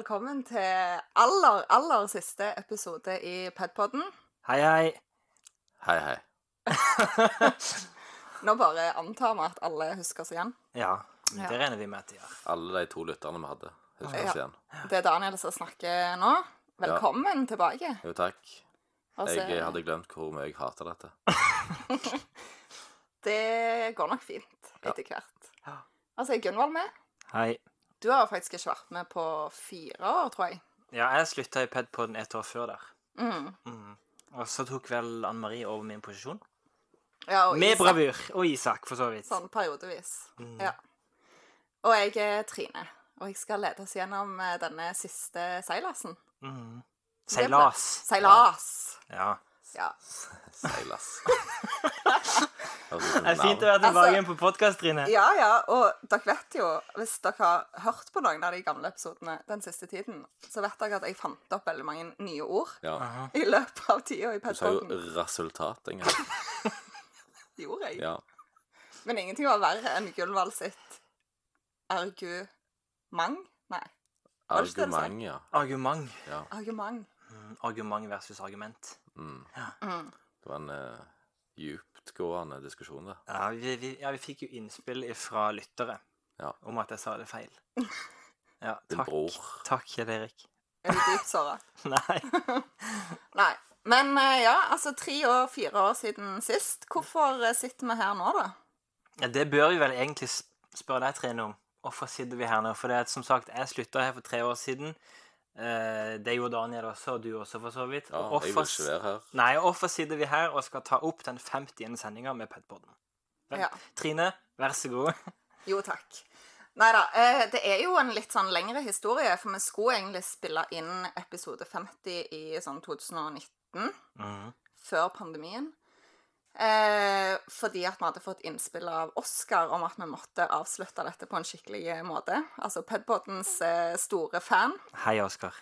velkommen til aller, aller siste episode i Padpodden. Hei, hei. Hei, hei. Nå bare antar vi at alle husker oss igjen. Ja, Ja. det regner vi med at de gjør. Alle de to lytterne vi hadde. Husker oss Ja. igjen. Det er Daniel som snakker nå. Velkommen tilbake. Jo, takk. Altså, Jeg hadde glemt hvor mye jeg hater dette. Det går nok fint etter hvert. Ja. Altså, er Gunvald med? Hei. Du har faktisk ikke vært med på fire år, tror jeg. Ja, jeg slutta i Pedpoden et år før der. Mm. Mm. Og så tok vel Anne Marie over min posisjon. Ja, Med Isak, bravur. Og Isak, for så vidt. Sånn periodevis. Mm. Ja. Og jeg er Trine. Og jeg skal lede oss gjennom eh, denne siste seilasen. Mm. Seilas. Seilas. Ja. Ja. Seilas. Det er fint å være tilbake Altså- igjen på podkast, Trine. Ja, ja, og dere vet jo, hvis dere har hørt på noen av de gamle episodene den siste tiden, så vet dere at jeg fant opp veldig mange nye ord Ja. I løpet av tida i Du sa jo resultat en gang. Det gjorde jeg. Ja. Men ingenting var verre enn Gullvald sitt argument. Nei, Var det ikke det du sa? Argument, ja. Argument. ja. argument. Mm. Argument versus argument. Mm. Mm. Det var en uh, djuptgående diskusjon det. Ja vi, vi, ja, vi fikk jo innspill fra lyttere Ja. om at jeg sa det feil. Ja, Din takk. bror. Takk, Kjell Erik. Er du dypt såra? Nei. Nei. Men eh, ja, altså tre og fire år siden sist. Hvorfor eh, sitter vi her nå, da? Ja, det bør vi vel egentlig spørre deg, Trine, om. Hvorfor sitter vi her nå? For det er som sagt, jeg slutta her for tre år siden. Eh, det gjorde Daniel også, og du også, for så vidt. Ja, Og jeg vil ikke være her. Nei, hvorfor sitter vi her og skal ta opp den 50. sendinga med Petpodden? Ja. Trine, vær så god. Jo, takk. Nei da. Uh, det er jo en litt sånn lengre historie, for vi skulle egentlig spille inn episode 50 i sånn 2019, Mhm. før pandemien. Eh, fordi at vi hadde fått innspill av Oskar om at vi måtte avslutte dette på en skikkelig måte. Altså Pedpoddens eh, store fan. Hei, Oskar.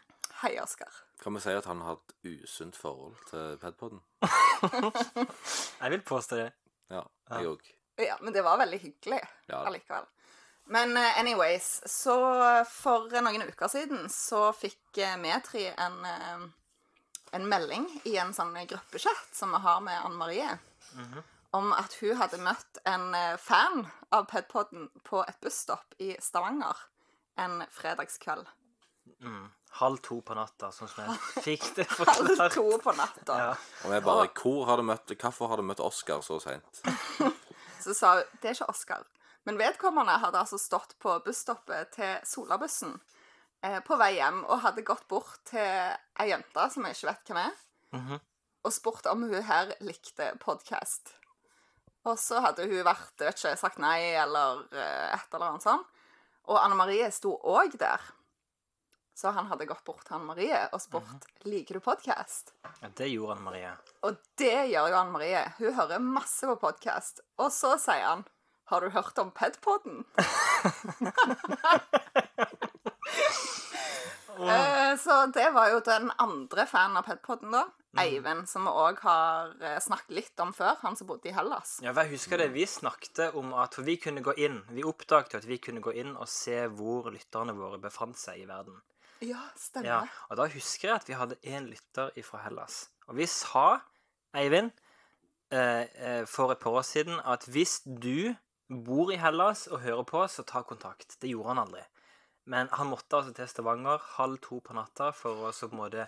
Hei, Oskar. Kan vi si at han har et usunt forhold til Pedpoden? Jeg vil påstå det. Ja, jeg òg. Ja, men det var veldig hyggelig Ja. allikevel. Men eh, anyways, så for noen uker siden så fikk eh, vi tre en, eh, en melding i en sånn gruppechat som vi har med Anne Marie, om at hun hadde møtt en eh, fan av Pedpoden på et busstopp i Stavanger en fredagskveld. Mm. Halv to på natta, sånn som jeg fikk det Halv to på natta. Ja. Og jeg bare Hvor har du møtt Hvorfor har du møtt Oskar så seint? Så sa hun det er ikke Oskar. Men vedkommende hadde altså stått på busstoppet til Solabussen eh, på vei hjem og hadde gått bort til ei jente som jeg ikke vet hvem er, Mhm. Og spurt om hun her likte podkast. Og så hadde hun vært, vet ikke, sagt nei eller eh, et eller annet sånt. Og Anne Marie sto òg der. Så han hadde gått bort til Anne Marie og spurt liker du podkast. ja, det gjorde Anne Marie. Og det gjør jo Anne Marie. Hun hører masse på podkast. Og så sier han Har du hørt om Pedpodden? Eh, så det var jo den andre fanen av Pedpoden, da. Eivind, som vi òg har eh, snakket litt om før. Han som bodde i Hellas. Ja, jeg husker det. Vi snakket om at for vi kunne gå inn Vi oppdaget at vi kunne gå inn og se hvor lytterne våre befant seg i verden. Ja, Ja, stemmer. Og da husker jeg at vi hadde én lytter fra Hellas. Og vi sa, Eivind, eh, eh, for et par år siden at hvis du bor i Hellas og hører på, så ta kontakt. Det gjorde han aldri. Men han måtte altså til Stavanger halv to på natta for å så på en måte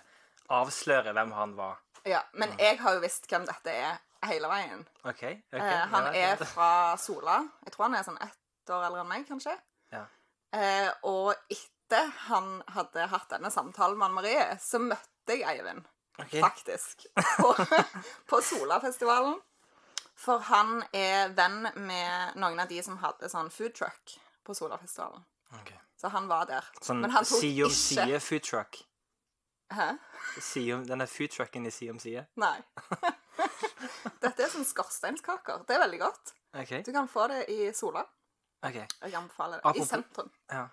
avsløre hvem han var. Ja, men jeg har jo visst hvem dette er hele veien. OK? ok, Eh, han ja, er fra Sola. Jeg tror han er sånn ett år eldre enn meg, kanskje. Ja. Eh, og etter han hadde hatt denne samtalen med Anne Marie, så møtte jeg Eivind, Ok. faktisk, på, på Solafestivalen. For han er venn med noen av de som hadde sånn food truck på Solafestivalen. Ok. Så han var der. Sånn Men han tok side om ikke- side food truck. Hæ? Side om, denne food trucken i side om side. Nei. Dette er sånn skorsteinskaker. Det er veldig godt. Okay. Du kan få det i Sola. Okay. Jeg anbefaler det. Apropos- I sentrum. Ja.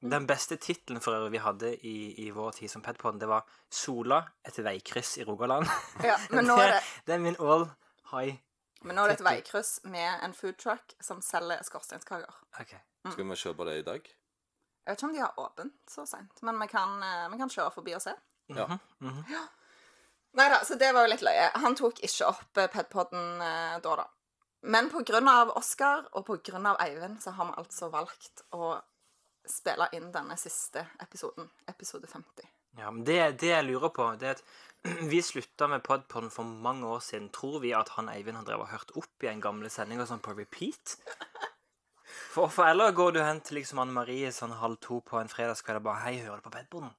Den beste tittelen for øvrig vi hadde i, i vår tid som Petpodden, det var 'Sola et veikryss i Rogaland'. Ja, men nå er det, det er min all high. men nå er det et veikryss med en food truck som selger skorsteinskaker. OK. Skal vi kjøpe det i dag? Jeg vet ikke om de har åpent så seint, men vi kan, eh, vi kan kjøre forbi og se. Ja. Nei da, så det var jo litt løye. Han tok ikke opp eh, Pedpodden eh, da, da. Men av Oskar og av Eivind så har vi altså valgt å spille inn denne siste episoden. Episode 50. Ja, men det, det jeg lurer på, det er at vi slutta med Podpodden for mange år siden. Tror vi at han Eivind har drevet og hørt opp i en gamle sendinger sånn på repeat? For, for eller går du hen til liksom Anne Marie sånn halv to på en fredagskveld og bare 'Hei, hører du på Bedboden?'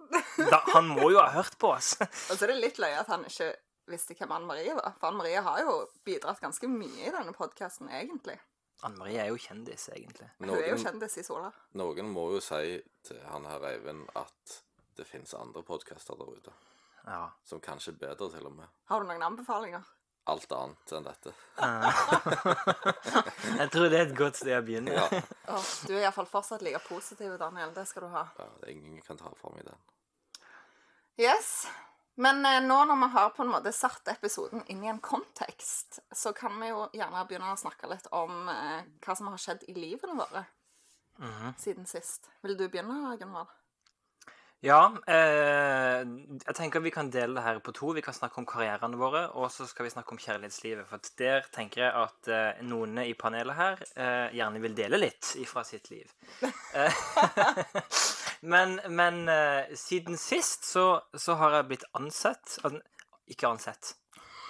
Han må jo ha hørt på oss. Og så er det litt løye at han ikke visste hvem Anne Marie var. For Anne Marie har jo bidratt ganske mye i denne podkasten, egentlig. Anne Marie er jo kjendis, egentlig. Hun er jo kjendis i Sola. noen må jo si til han her Eivind at det fins andre podkaster der ute. Ja. Som kanskje er bedre, til og med. Har du noen anbefalinger? Alt annet enn dette. Jeg tror det er et godt sted å begynne. Ja, Oh, du er iallfall fortsatt like positiv, Daniel. Det skal du ha. ja det er ingen kan ta fra meg den. Yes. Men eh, nå når vi har på en måte satt episoden inn i en kontekst, så kan vi jo gjerne begynne å snakke litt om eh, hva som har skjedd i livene våre siden sist. Vil du begynne, Gunvald? Ja, eh, jeg tenker vi kan dele det her på to. Vi kan snakke om karrierene våre, og så skal vi snakke om kjærlighetslivet. For der tenker jeg at eh, noen i panelet her eh, gjerne vil dele litt ifra sitt liv. Eh, men men eh, siden sist så, så har jeg blitt ansett an, Ikke ansett.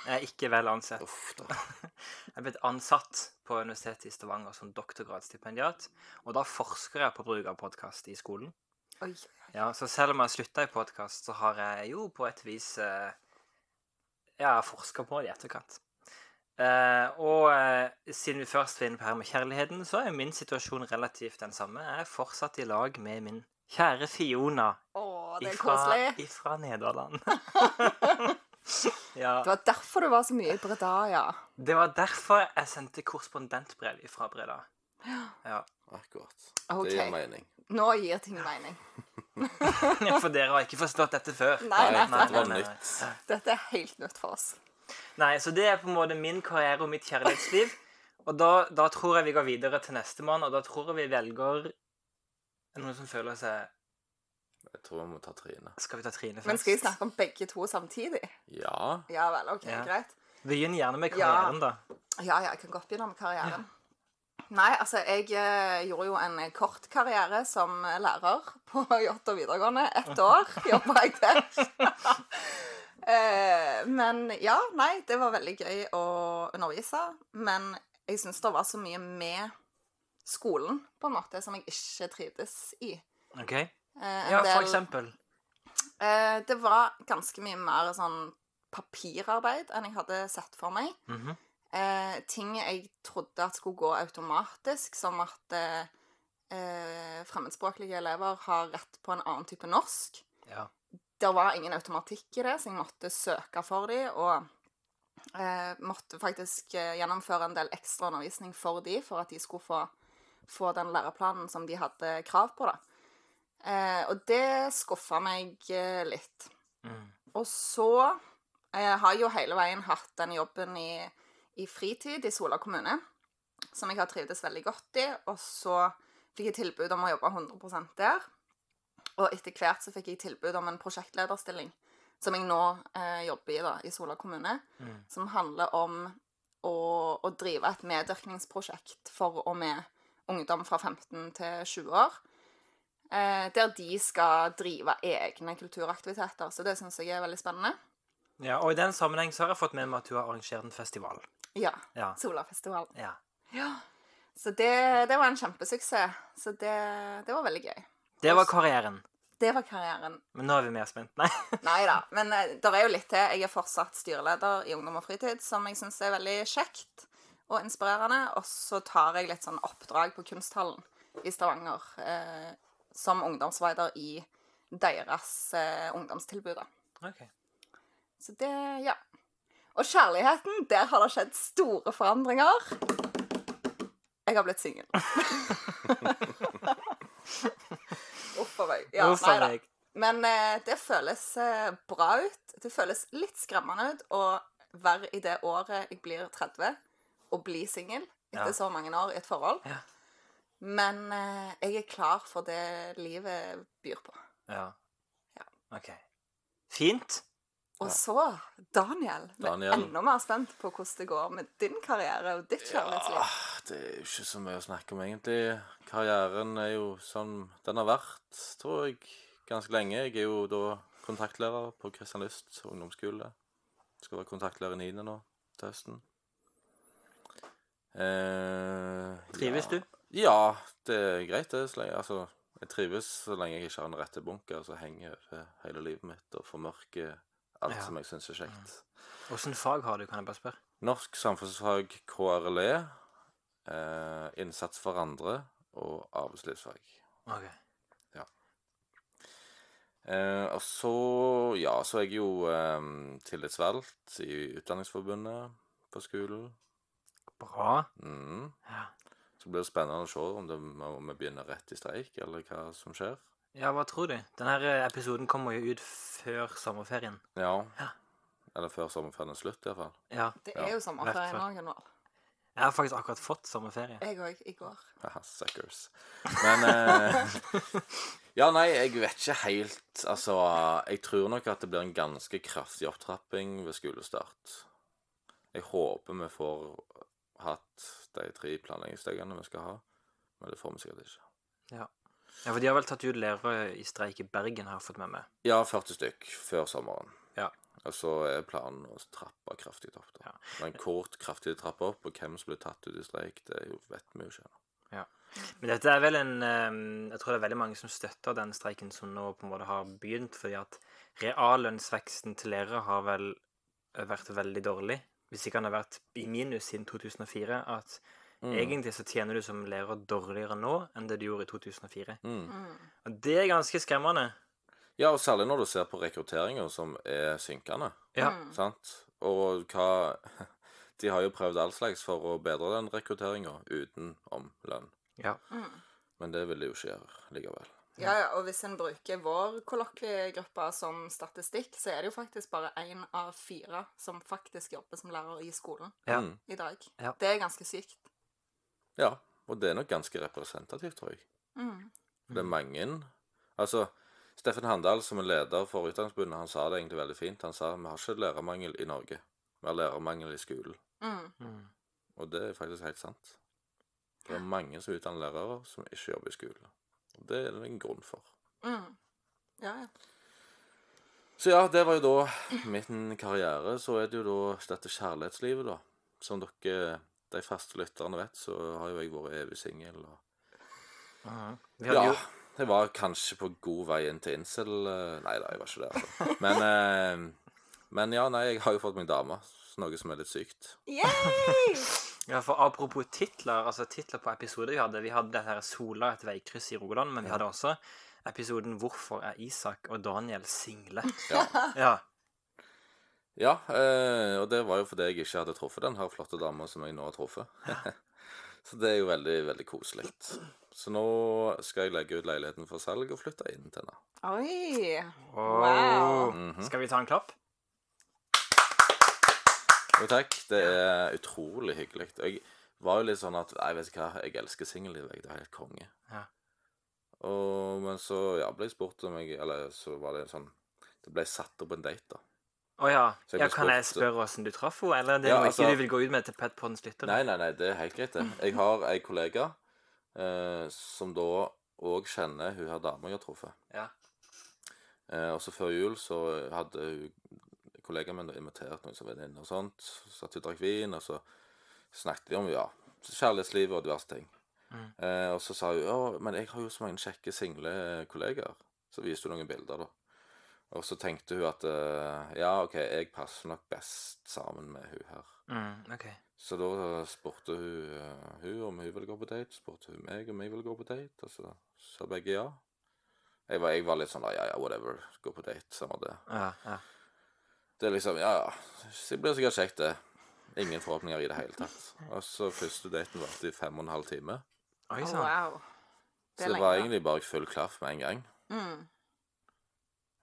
Jeg er ikke vel ansett. Jeg er blitt ansatt på Universitetet i Stavanger som doktorgradsstipendiat. Og da forsker jeg på bruk av podkast i skolen. Oi. Ja, Så selv om jeg har slutta i podkast, så har jeg jo på et vis eh, Ja, forska på det i etterkant. Eh, og eh, siden vi først var inne på her med kjærligheten, så er min situasjon relativt den samme. Jeg er fortsatt i lag med min kjære Fiona Åh, det er ifra, koselig. ifra Nederland. ja. Det var derfor du var så mye i Breda, ja. Det var derfor jeg sendte korrespondentbrev fra Breda. Ja. Akkurat. Det gir mening. Nå gir ting mening. For dere har ikke forstått dette før. Nei, nei, Nei, var nei, nei. Dette er helt nytt for oss. Nei, så det er på en måte min karriere og mitt kjærlighetsliv. Og da, da tror jeg vi går videre til nestemann, og da tror jeg vi velger Er noen som føler seg Jeg tror vi må ta Trine. Skal vi ta Trine først? Men skal vi snakke om begge to samtidig? Ja. Ja vel, OK, Ja. greit. Begynn gjerne med Ja. karrieren, da. Ja, ja, jeg kan godt begynne med karrieren. Nei, altså, jeg eh, gjorde jo en eh, kort karriere som eh, lærer på Jåttå videregående. Ett år jobba jeg der. eh, men ja, nei, det var veldig gøy å undervise. Men jeg syns det var så mye med skolen, på en måte, som jeg ikke trivdes i. OK? Eh, Ja, for del- eksempel. Eh, det var ganske mye mer sånn papirarbeid enn jeg hadde sett for meg. Mhm. Eh, ting jeg trodde at skulle gå automatisk, som at eh, eh, fremmedspråklige elever har rett på en annen type norsk. Ja. Det var ingen automatikk i det, så jeg måtte søke for dem, og eh, måtte faktisk eh, gjennomføre en del ekstraundervisning for dem, for at de skulle få, få den læreplanen som de hadde krav på. da. Eh, og det skuffa meg eh, litt. Mm. Og så eh, har jeg jo hele veien hatt den jobben i, i fritid i Sola kommune, som jeg har trivdes veldig godt i. Og så fikk jeg tilbud om å jobbe 100 der. Og etter hvert så fikk jeg tilbud om en prosjektlederstilling, som jeg nå eh, jobber i da, i Sola kommune, Mm. som handler om å, å drive et meddyrkningsprosjekt for og med ungdom fra 15 til 20 år. Eh, der de skal drive egne kulturaktiviteter. Så det syns jeg er veldig spennende. ja. Og i den sammenheng så har jeg fått med meg at du har arrangert en festival. Ja. Ja. Solafestivalen. ja. Ja. Så det, det var en kjempesuksess. Så det, det var veldig gøy. Det var karrieren. Det var karrieren. Men nå er vi mer spent. Nei. Nei da. Men eh, det er jo litt til. Jeg er fortsatt styreleder i Ungdom og Fritid, som jeg syns er veldig kjekt og inspirerende. Og så tar jeg litt sånn oppdrag på Kunsthallen i Stavanger eh, som ungdomsveider i deres eh, ungdomstilbud. Okay. Ok. Så det Ja. Og kjærligheten, der har det skjedd store forandringer. Jeg har blitt singel. Uff a meg. Ja, Uff nei da. Men eh, det føles eh, bra ut. Det føles litt skremmende ut å være i det året jeg blir 30, og bli singel etter Ja. så mange år i et forhold. Ja. Men eh, jeg er klar for det livet byr på. Ja. Ja. OK. Fint. Og så, Daniel, vi er enda mer spent på hvordan det går med din karriere og ditt kjærlighetsliv. Ja, det er jo ikke så mye å snakke om, egentlig. Karrieren er jo sånn den har vært, tror jeg, ganske lenge. Jeg er jo da kontaktlærer på Kristian Lyst ungdomsskole. Skal være kontaktlærer i 9. nå til høsten. Eh, Trives ja. du? Ja, det er greit, det. Så lenge, altså, jeg trives så lenge jeg ikke har en rette bunker som henger over hele livet mitt og formørker alt Ja. som jeg syns er kjekt. Åssen fag har du, kan jeg bare spørre? Norsk samfunnsfag KRLE, eh, innsats for andre og arbeidslivsfag. Ok. Eh, og så, ja, så er jeg jo eh, tillitsvalgt i Utdanningsforbundet på skolen. Bra. Mm. Ja. Så blir det spennende å se om, det, om vi begynner rett i streik, eller hva som skjer. Ja, hva tror du? Denne episoden kommer jo ut før sommerferien. Ja. Ja. Eller før sommerferien er slutt, iallfall. Ja. Det Ja, er jo sommerferie hvert nå, fall. Jeg har faktisk akkurat fått sommerferie. Jeg òg, i går. Haha, suckers. Men eh, Ja, nei, jeg vet ikke helt Altså, jeg tror nok at det blir en ganske kraftig opptrapping ved skolestart. Jeg håper vi får hatt de tre planleggingsstegene vi skal ha, men det får vi sikkert ikke. Ja, for de har vel tatt ut lærere i streik i Bergen, har jeg fått med meg. Ja, 40 stykk før sommeren. Ja. Og så er planen å trappe kraftig opp. da. Ja. Men kort, kraftig trappe opp, og hvem som blir tatt ut i streik, det vet vi jo ikke. Ja. Men dette er vel en eh, Jeg tror det er veldig mange som støtter den streiken som nå på en måte har begynt, fordi at reallønnsveksten til lærere har vel vært veldig dårlig. Hvis ikke han har vært i minus siden 2004. At Mm. egentlig så tjener du som lærer dårligere nå enn det du gjorde i 2004. Mm. Mm. Og det er ganske skremmende. Ja, og særlig når du ser på rekrutteringer som er synkende. Ja. Mm. Sant? Og hva De har jo prøvd all slags for å bedre den rekrutteringa utenom lønn. Ja. Mm. Men det vil de jo ikke gjøre likevel. Ja, ja, og hvis en bruker vår kollokviegruppe som statistikk, så er det jo faktisk bare én av fire som faktisk jobber som lærer i skolen Ja. Mm. i dag. Ja. Det er ganske sykt. Ja. Og det er nok ganske representativt, tror jeg. Mm. Det er mange Altså, Steffen Handal, som er leder for Utdanningsforbundet, han sa det egentlig veldig fint. Han sa vi har ikke lærermangel i Norge. Vi har lærermangel i skolen. Mm. Mm. Og det er faktisk helt sant. Det er mange som utdanner lærere som ikke jobber i skolen. Og det er det en grunn for. Mm. Ja, ja. Så ja, det var jo da min karriere. Så er det jo da dette kjærlighetslivet, da. Som dere, de faste lytterne vet, så har jo jeg vært evig singel. Og... Ja, jo jeg var kanskje på god vei inn til incel eh, Nei da, jeg var ikke det, altså. Men, eh, men ja, nei, jeg har jo fått meg dame. Noe som er litt sykt. Yay! Ja, for apropos titler, altså titler på episoder vi hadde. Vi hadde dette her Sola et veikryss i Rogaland, men vi hadde også episoden 'Hvorfor er Isak og Daniel single?' Ja. Ja. Ja, eh, og det var jo fordi jeg ikke hadde truffet den her flotte dama som jeg nå har truffet. så det er jo veldig, veldig koselig. Så nå skal jeg legge ut leiligheten for salg og flytte inn til henne. Oi. Wow. Wow. -hmm. Skal vi ta en klapp? Jo, takk. Det er utrolig hyggelig. Jeg var jo litt sånn at Nei, vet du hva, jeg elsker singellivet. jeg. Det er helt konge. Ja. Og, men så ja, ble jeg spurt om jeg Eller så var det sånn Det ble satt opp en date, da. Å ja. Så jeg ja. kan Kan jeg spørre åssen du traff henne, eller det er Ja, noe altså- ikke du vil gå ut med til Petpodens lyttere? Nei, nei, nei, det er helt greit, det. Jeg har ei kollega eh, som da òg kjenner hun her dama jeg har truffet. Ja. Eh, og så før jul så hadde hun kollegaen min invitert noen som venninner og sånt. Så satt vi og drakk vin, og så snakket vi om ja, kjærlighetslivet og diverse ting. Mm. Eh, og så sa hun ja, men jeg har jo så mange kjekke single kollegaer. Så viste hun noen bilder, da. Og så tenkte hun at eh, ja, OK, jeg passer nok best sammen med hun her. Mm, ok. Så da spurte hun, eh, hun om hun ville gå på date. spurte hun meg om jeg ville gå på date, og så sa begge ja. Jeg var, jeg var litt sånn da, ja, ja, whatever, gå på date, samme det. Ja, ja. Det er liksom, ja, ja, det blir sikkert kjekt det. Ingen forhåpninger i det hele tatt. Og så første daten varte i fem og en halv time. Oi Oh, sann. wow. Så det var egentlig bare full klaff med en gang. Mm.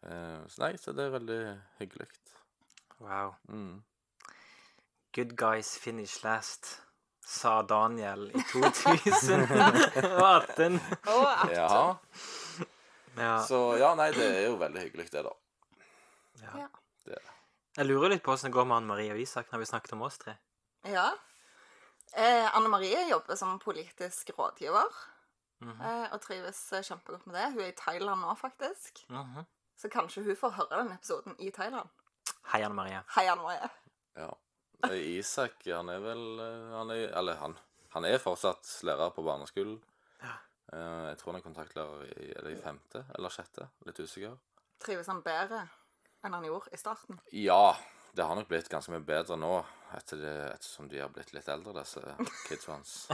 Eh, så nei, så det er veldig hyggelig. Wow. Mm. Good guys finish last. sa Daniel i 2018. Og at Ja. Ja. Så ja, nei, det er jo veldig hyggelig, det, da. ja. Ja. Det. Jeg lurer litt på åssen det går med Anne Marie og Isak når vi snakket om oss tre. Ja. Eh, Anne Marie jobber som politisk rådgiver. Mhm. eh, og trives eh, kjempegodt med det. Hun er i Thailand nå, faktisk. Mhm. Så kanskje hun får høre den episoden i Thailand. Hei, Anne Marie. Hei, Anne Marie. Ja. Eh, Isak, han er vel eh, han er, Eller han. Han er fortsatt lærer på barneskolen. Ja. Eh, Jeg tror han er kontaktlærer i, eller i femte eller sjette. Litt usikker. Trives han bedre enn han gjorde i starten? Ja, det har nok blitt ganske mye bedre nå etter det, ettersom de har blitt litt eldre, disse kidsa hans.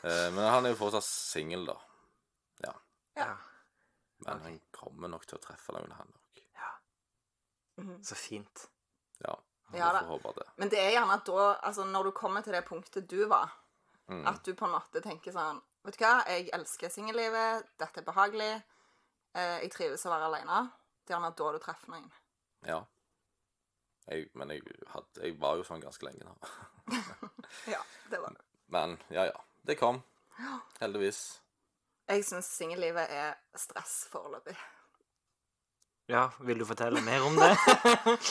Eh, Men han er jo fortsatt singel, da. Ja. Ja. Men han kommer nok til å treffe noen, han òg. Mhm. Så fint. Ja. Ja får håpe det. Men det er gjerne at da, altså når du kommer til det punktet du var, Mm. at du på en måte tenker sånn Vet du hva, jeg elsker singellivet, dette er behagelig, eh, jeg trives å være alene. Det er gjerne da du treffer noen. Ja. Jeg, men jeg, had, jeg var jo sånn ganske lenge nå. Ja, det var det. Men ja, ja. Det kom. Heldigvis. Jeg syns singellivet er stress foreløpig. Ja, vil du fortelle mer om det?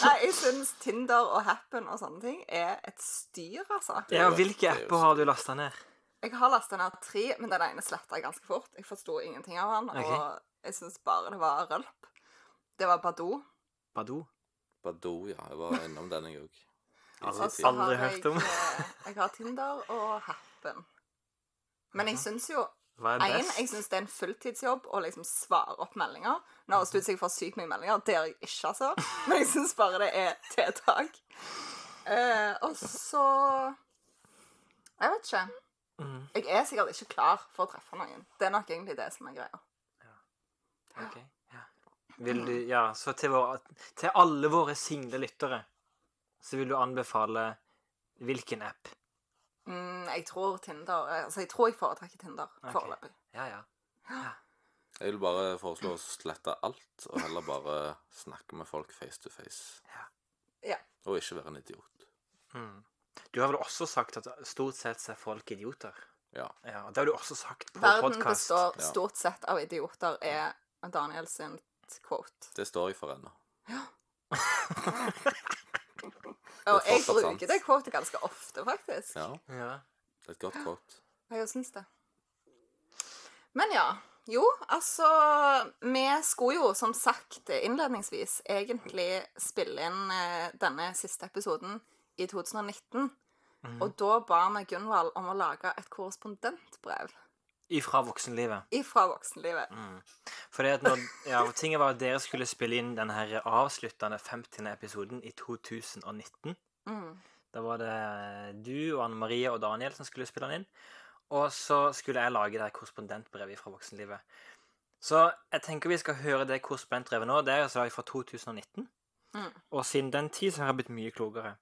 Nei, jeg syns Tinder og Happen og sånne ting er et styr, altså. Ja, hvilke er apper har du lasta ned? Jeg har lasta ned tre, men den ene sletta jeg ganske fort. Jeg forsto ingenting av den, okay. og jeg syns bare det var rølp. Det var Badoo. Badoo? Badoo, ja. Jeg var innom den, jeg òg. Aldri- Aldri hørt om. eh, jeg har Tinder og Happen. Men jeg syns jo Hva er En, jeg syns det er en fulltidsjobb å liksom svare opp meldinger. Nå høres det ut som jeg får sykt mye meldinger. Det gjør jeg ikke, altså. Men jeg syns bare det er tiltak. Eh, og så Jeg vet ikke. Mhm. Jeg er sikkert ikke klar for å treffe noen. Det er nok egentlig det som er greia. Ja. Ok, ja. Vil du, ja, så til, vår, til alle våre single lyttere, så vil du anbefale hvilken app? Mm, jeg tror Tinder Altså, jeg tror jeg foretrekker Tinder okay. foreløpig. Ja, ja. Jeg vil bare foreslå å slette alt, og heller bare snakke med folk face to face. Ja. Og ikke være en idiot. Mm. Du har vel også sagt at stort sett er folk idioter? Ja. Ja, og det har du også sagt på Verden podcast. består stort sett av idioter, er Daniel sin quote. Det står jeg for ennå. Og jeg bruker det quotet ganske ofte, faktisk. Ja, Ja. Det er et godt kort. Jeg syns det. Men ja. Jo, altså Vi skulle jo, som sagt innledningsvis, egentlig spille inn eh, denne siste episoden i 2019. Mhm. Og da ba vi Gunvald om å lage et korrespondentbrev Ifra voksenlivet. ifra voksenlivet. Mm. Fordi at når, ja, tinget var at dere skulle spille inn den her avsluttende 50. episoden i 2019. Mm. Da var det du og Anne Marie og Daniel som skulle spille den inn. Og så skulle jeg lage det her korrespondentbrevet fra voksenlivet. Så jeg tenker vi skal høre det korrespondentbrevet nå. Det er altså fra 2019. Mm. Og siden den tid så har jeg blitt mye klokere.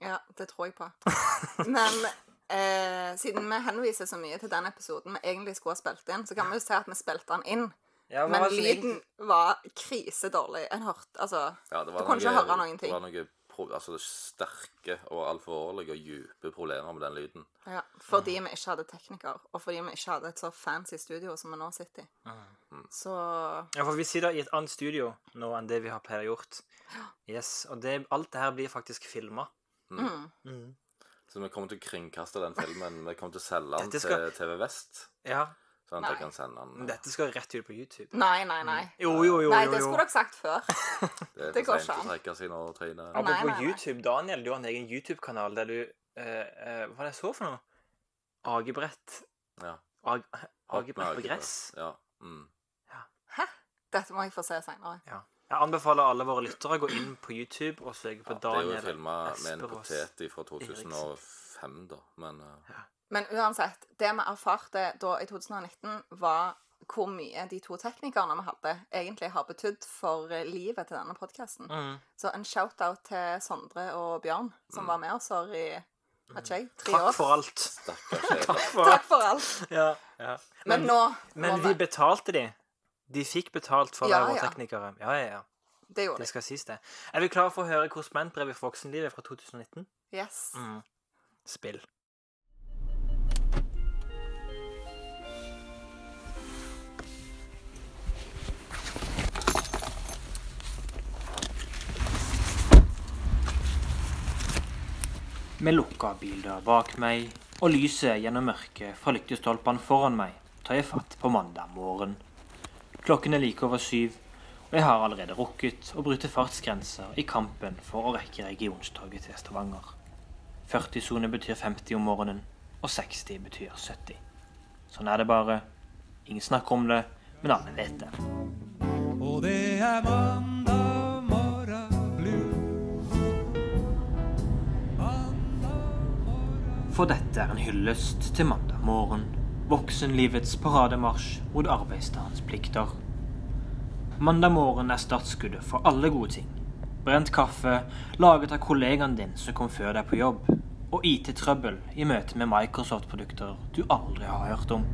Ja, det tror jeg på. Men eh, siden vi henviser så mye til den episoden vi egentlig skulle ha spilt inn, så kan vi jo si at vi spilte den inn. Ja, Men lyden var krisedårlig. En hørte Altså Ja, Du kunne ikke høre noen ting. Det var pro, altså, sterke og alvorlige og dype problemer med den lyden. Ja, fordi vi ikke hadde tekniker, og fordi vi ikke hadde et så fancy studio som vi nå sitter i. Mm. Så Ja, for vi sitter i et annet studio nå enn det vi har Per gjort. Yes, Og det, alt det her blir faktisk filma. mm. Så vi kommer til å kringkaste den filmen. Vi kommer til å selge den skal- til TV Vest, Ja, sånn at Nei. jeg kan sende den. men dette skal rett ut på YouTube. Nei, nei, nei. Jo, jo, jo. Nei, jo, det jo. skulle dere sagt før. Det er det for går sent å trekke seg nå, Trine. Nei, Apropos nei, nei. YouTube, Daniel, du har en egen YouTube-kanal der du eh, eh, Hva var det jeg så for noe? Agebrett Ja. Ag, Agebrett på gress? Ja. Mm. Dette må jeg få se seinere. Ja. Jeg anbefaler alle våre lyttere å gå inn på YouTube og søke på ja. Det er jo Daniel filma med en Esperås. potet fra 2005, da. Men eh, Men uansett, det vi erfarte da i 2019, var hvor mye de to teknikerne vi hadde, egentlig har betydd for eh, livet til denne podkasten. Mm. Så en shout-out til Sondre og Bjørn, som var med oss her i ikke jeg, tre år. Takk for alt. Takk for alt. Takk for alt. Ja, ja. Men, Men, nå men vi betalte de. De fikk betalt for å Ja, være våre ja. teknikere. Ja, ja, ja. Det gjorde Det skal sies, det. Er vi klare for å høre korrespondentbrevet for voksenlivet fra 2019? Yes. Mm. Spill. Med lukka bildør bak meg og lyset gjennom mørket fra lyktestolpene foran meg tar jeg fatt på mandag morgen. Klokken er like over syv, og jeg har allerede rukket å bryte fartsgrenser i kampen for å rekke regionstoget til Stavanger. 40-sone betyr 50 om morgenen, og 60 betyr 70. Sånn er det bare. Ingen snakker om det, men alle vet det. Og det er mandag For dette er en hyllest til mandag morgen. Voksenlivets parademarsj mot arbeidsdagens plikter. Mandag morgen er startskuddet for alle gode ting. Brent kaffe, laget av kollegaen din som kom før deg på jobb. Og IT-trøbbel i møte med Microsoft-produkter du aldri har hørt om.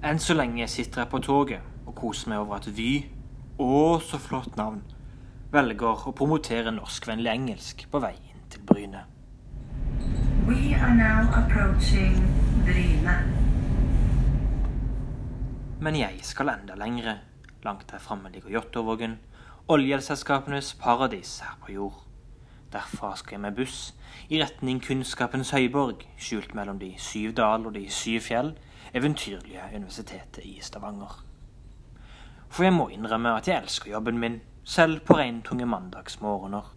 Enn så lenge sitter jeg på toget og koser meg over at Vy, å så flott navn, velger å promotere norskvennlig engelsk på vei inn til Bryne. We are now approaching Bryne. Men jeg skal enda lengre. Langt der framme ligger Jåttåvågen, oljeselskapenes paradis her på jord. Derfra skal jeg med buss i retning kunnskapens høyborg, skjult mellom de syv dal og de syv fjell, eventyrlige universitetet i Stavanger. For jeg må innrømme at jeg elsker jobben min, selv på regntunge mandagsmorgener.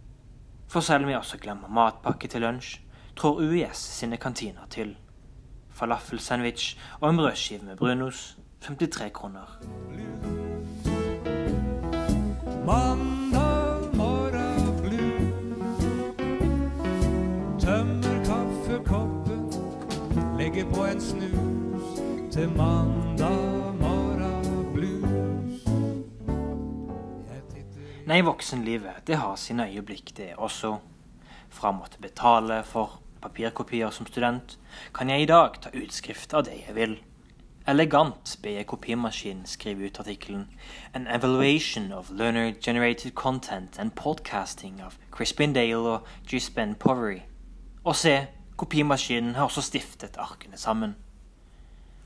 For selv om jeg også glemmer matpakke til lunsj, trår UiS sine kantiner til. Falafelsandwich og en brødskive med brunost, 53 kroner. Legger på en snus til mandag morgen blues. Nei, voksenlivet, det har sine øyeblikk, det også. Fra å måtte betale for papirkopier som student, kan jeg i dag ta utskrift av det jeg vil. Elegant ber jeg kopimaskinen skrive ut artikkelen An Evaluation of Learner-Generated Content and Podcasting of Crispin Dale og Gisben Povery. Og se, kopimaskinen har også stiftet arkene sammen.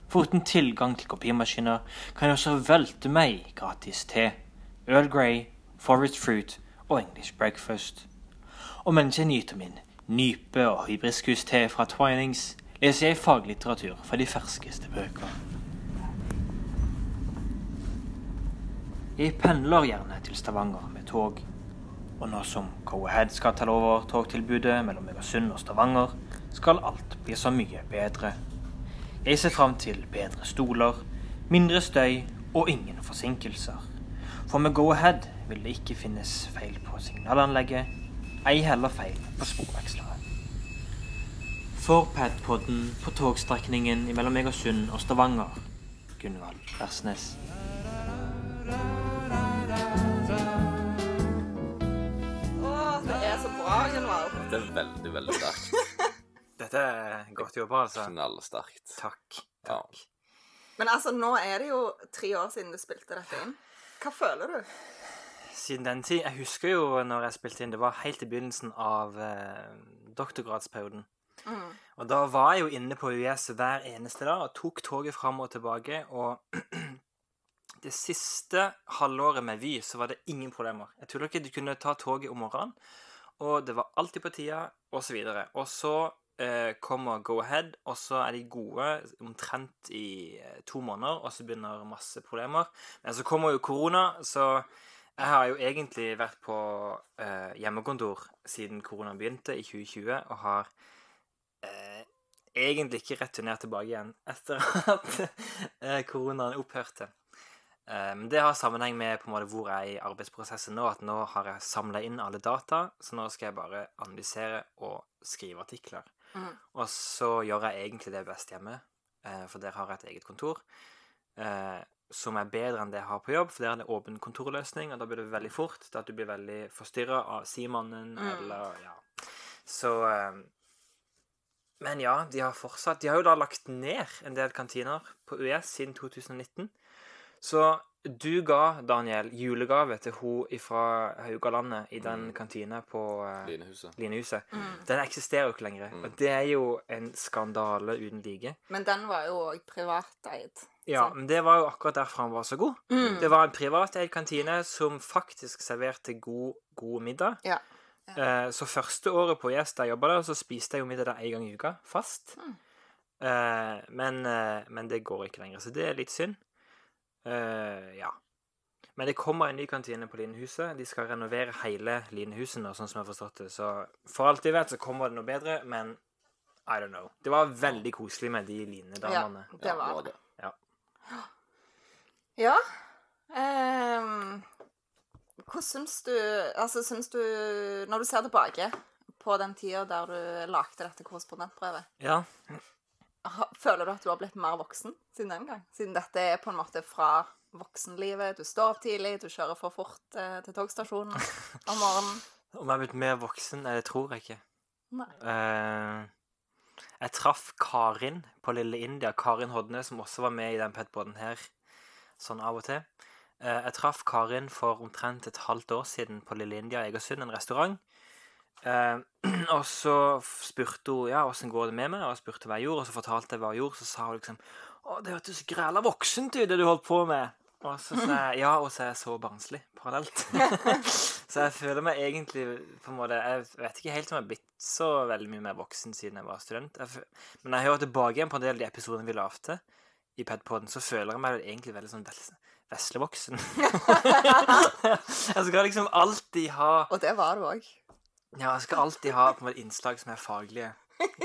Foruten tilgang til kopimaskiner kan jeg også velte meg gratis te, Earl Grey, Forest Fruit og English Breakfast. Og mens jeg nyter min nype- og hibiskus-te fra Twinings, leser jeg faglitteratur fra de ferskeste bøker. Jeg pendler gjerne til Stavanger med tog. Og nå som Go-Ahead skal ta over togtilbudet mellom Egersund og Stavanger, skal alt bli så mye bedre. Jeg ser fram til bedre stoler, mindre støy og ingen forsinkelser. For med Go-Ahead vil det ikke finnes feil på signalanlegget, ei heller feil på sporvekslere. For Padpodden på togstrekningen mellom Egersund og Stavanger, Gunvald Versnes. Åh, det er så bra, Gunvald. Det er veldig, veldig sterkt. Dette er godt jobba, altså. Knallsterkt. Takk. Ja. Takk. Men altså, nå er det jo tre år siden du spilte dette inn. Hva føler du? Siden den tid Jeg husker jo når jeg spilte inn, det var helt i begynnelsen av eh, doktorgradsperioden. Mm. Og da var jeg jo inne på UiS hver eneste dag og tok toget fram og tilbake. Og det siste halvåret med Vy så var det ingen problemer. Jeg tror ikke, du kunne ta toget om morgenen, og det var alltid på tida, osv. Og så eh, kommer Go-Ahead, og så er de gode omtrent i eh, to måneder, og så begynner masse problemer. Men så kommer jo korona, så jeg har jo egentlig vært på eh, hjemmekontor siden korona begynte i 2020, og har eh, egentlig ikke returnert tilbake igjen etter at eh, koronaen opphørte. Eh, Men det har sammenheng med på en måte hvor jeg er i arbeidsprosessen nå. At nå har jeg samla inn alle data, så nå skal jeg bare analysere og skrive artikler. Mm. Og så gjør jeg egentlig det best hjemme, eh, for der har jeg et eget kontor. Som er bedre enn det jeg har på jobb, for der er det åpen kontorløsning, og da blir det veldig fort til at du blir veldig forstyrra av simannen Mm. eller Ja. Så eh, Men ja, de har fortsatt De har jo da lagt ned en del kantiner på US siden 2019. Så du ga, Daniel, julegave til hun fra Haugalandet i den Mm. kantina på uh, Linehuset. Linehuset. Mm. Den eksisterer jo ikke lenger. Mm. Og det er jo en skandale uten like. Men den var jo òg privateid. Ja, men det var jo akkurat derfor han var så god. Mm. Det var en privateid kantine som faktisk serverte god, god middag. Ja. Eh, så første året på Yes da jeg jobba der, så spiste jeg jo middag der en gang i uka, fast. Mm. Eh, men, eh, men det går ikke lenger, så det er litt synd. Eh, ja. Men det kommer en ny kantine på Linehuset. De skal renovere hele Linehuset nå, sånn som jeg har forstått det. Så for alt vi vet, så kommer det noe bedre, men I don't know. Det var veldig koselig med de linedamene. Ja, det var det. Ja. Um, hva syns du Altså, syns du Når du ser tilbake på den tida der du lagde dette korrespondentbrevet, ja. føler du at du har blitt mer voksen siden den gang? Siden dette er på en måte fra voksenlivet. Du står opp tidlig, du kjører for fort eh, til togstasjonen om morgenen. Om jeg er blitt mer voksen? Det tror jeg ikke. Nei. Eh, jeg traff Karin på Lille India. Karin Hodne, som også var med i den petboden her, sånn av og til. Eh, jeg traff Karin for omtrent et halvt år siden på Lille India i Egersund, en restaurant. Eh, og så spurte hun ja, åssen går det med meg, og jeg spurte hva jeg gjorde, og så fortalte jeg hva jeg gjorde, så sa hun liksom å, det hørtes græla voksent ut, det du holdt på med. Og så sa jeg ja, og så er jeg så barnslig parallelt. så jeg føler meg egentlig på en måte Jeg vet ikke helt om jeg har blitt så veldig mye mer voksen siden jeg var student. Jeg, fø- men jeg hører tilbake igjen på en del av de episodene vi lagde i Padpoden, så føler jeg meg egentlig veldig sånn ves veslevoksen. jeg skal liksom alltid ha Og det var du òg. Ja, jeg skal alltid ha på en måte innslag som er faglige.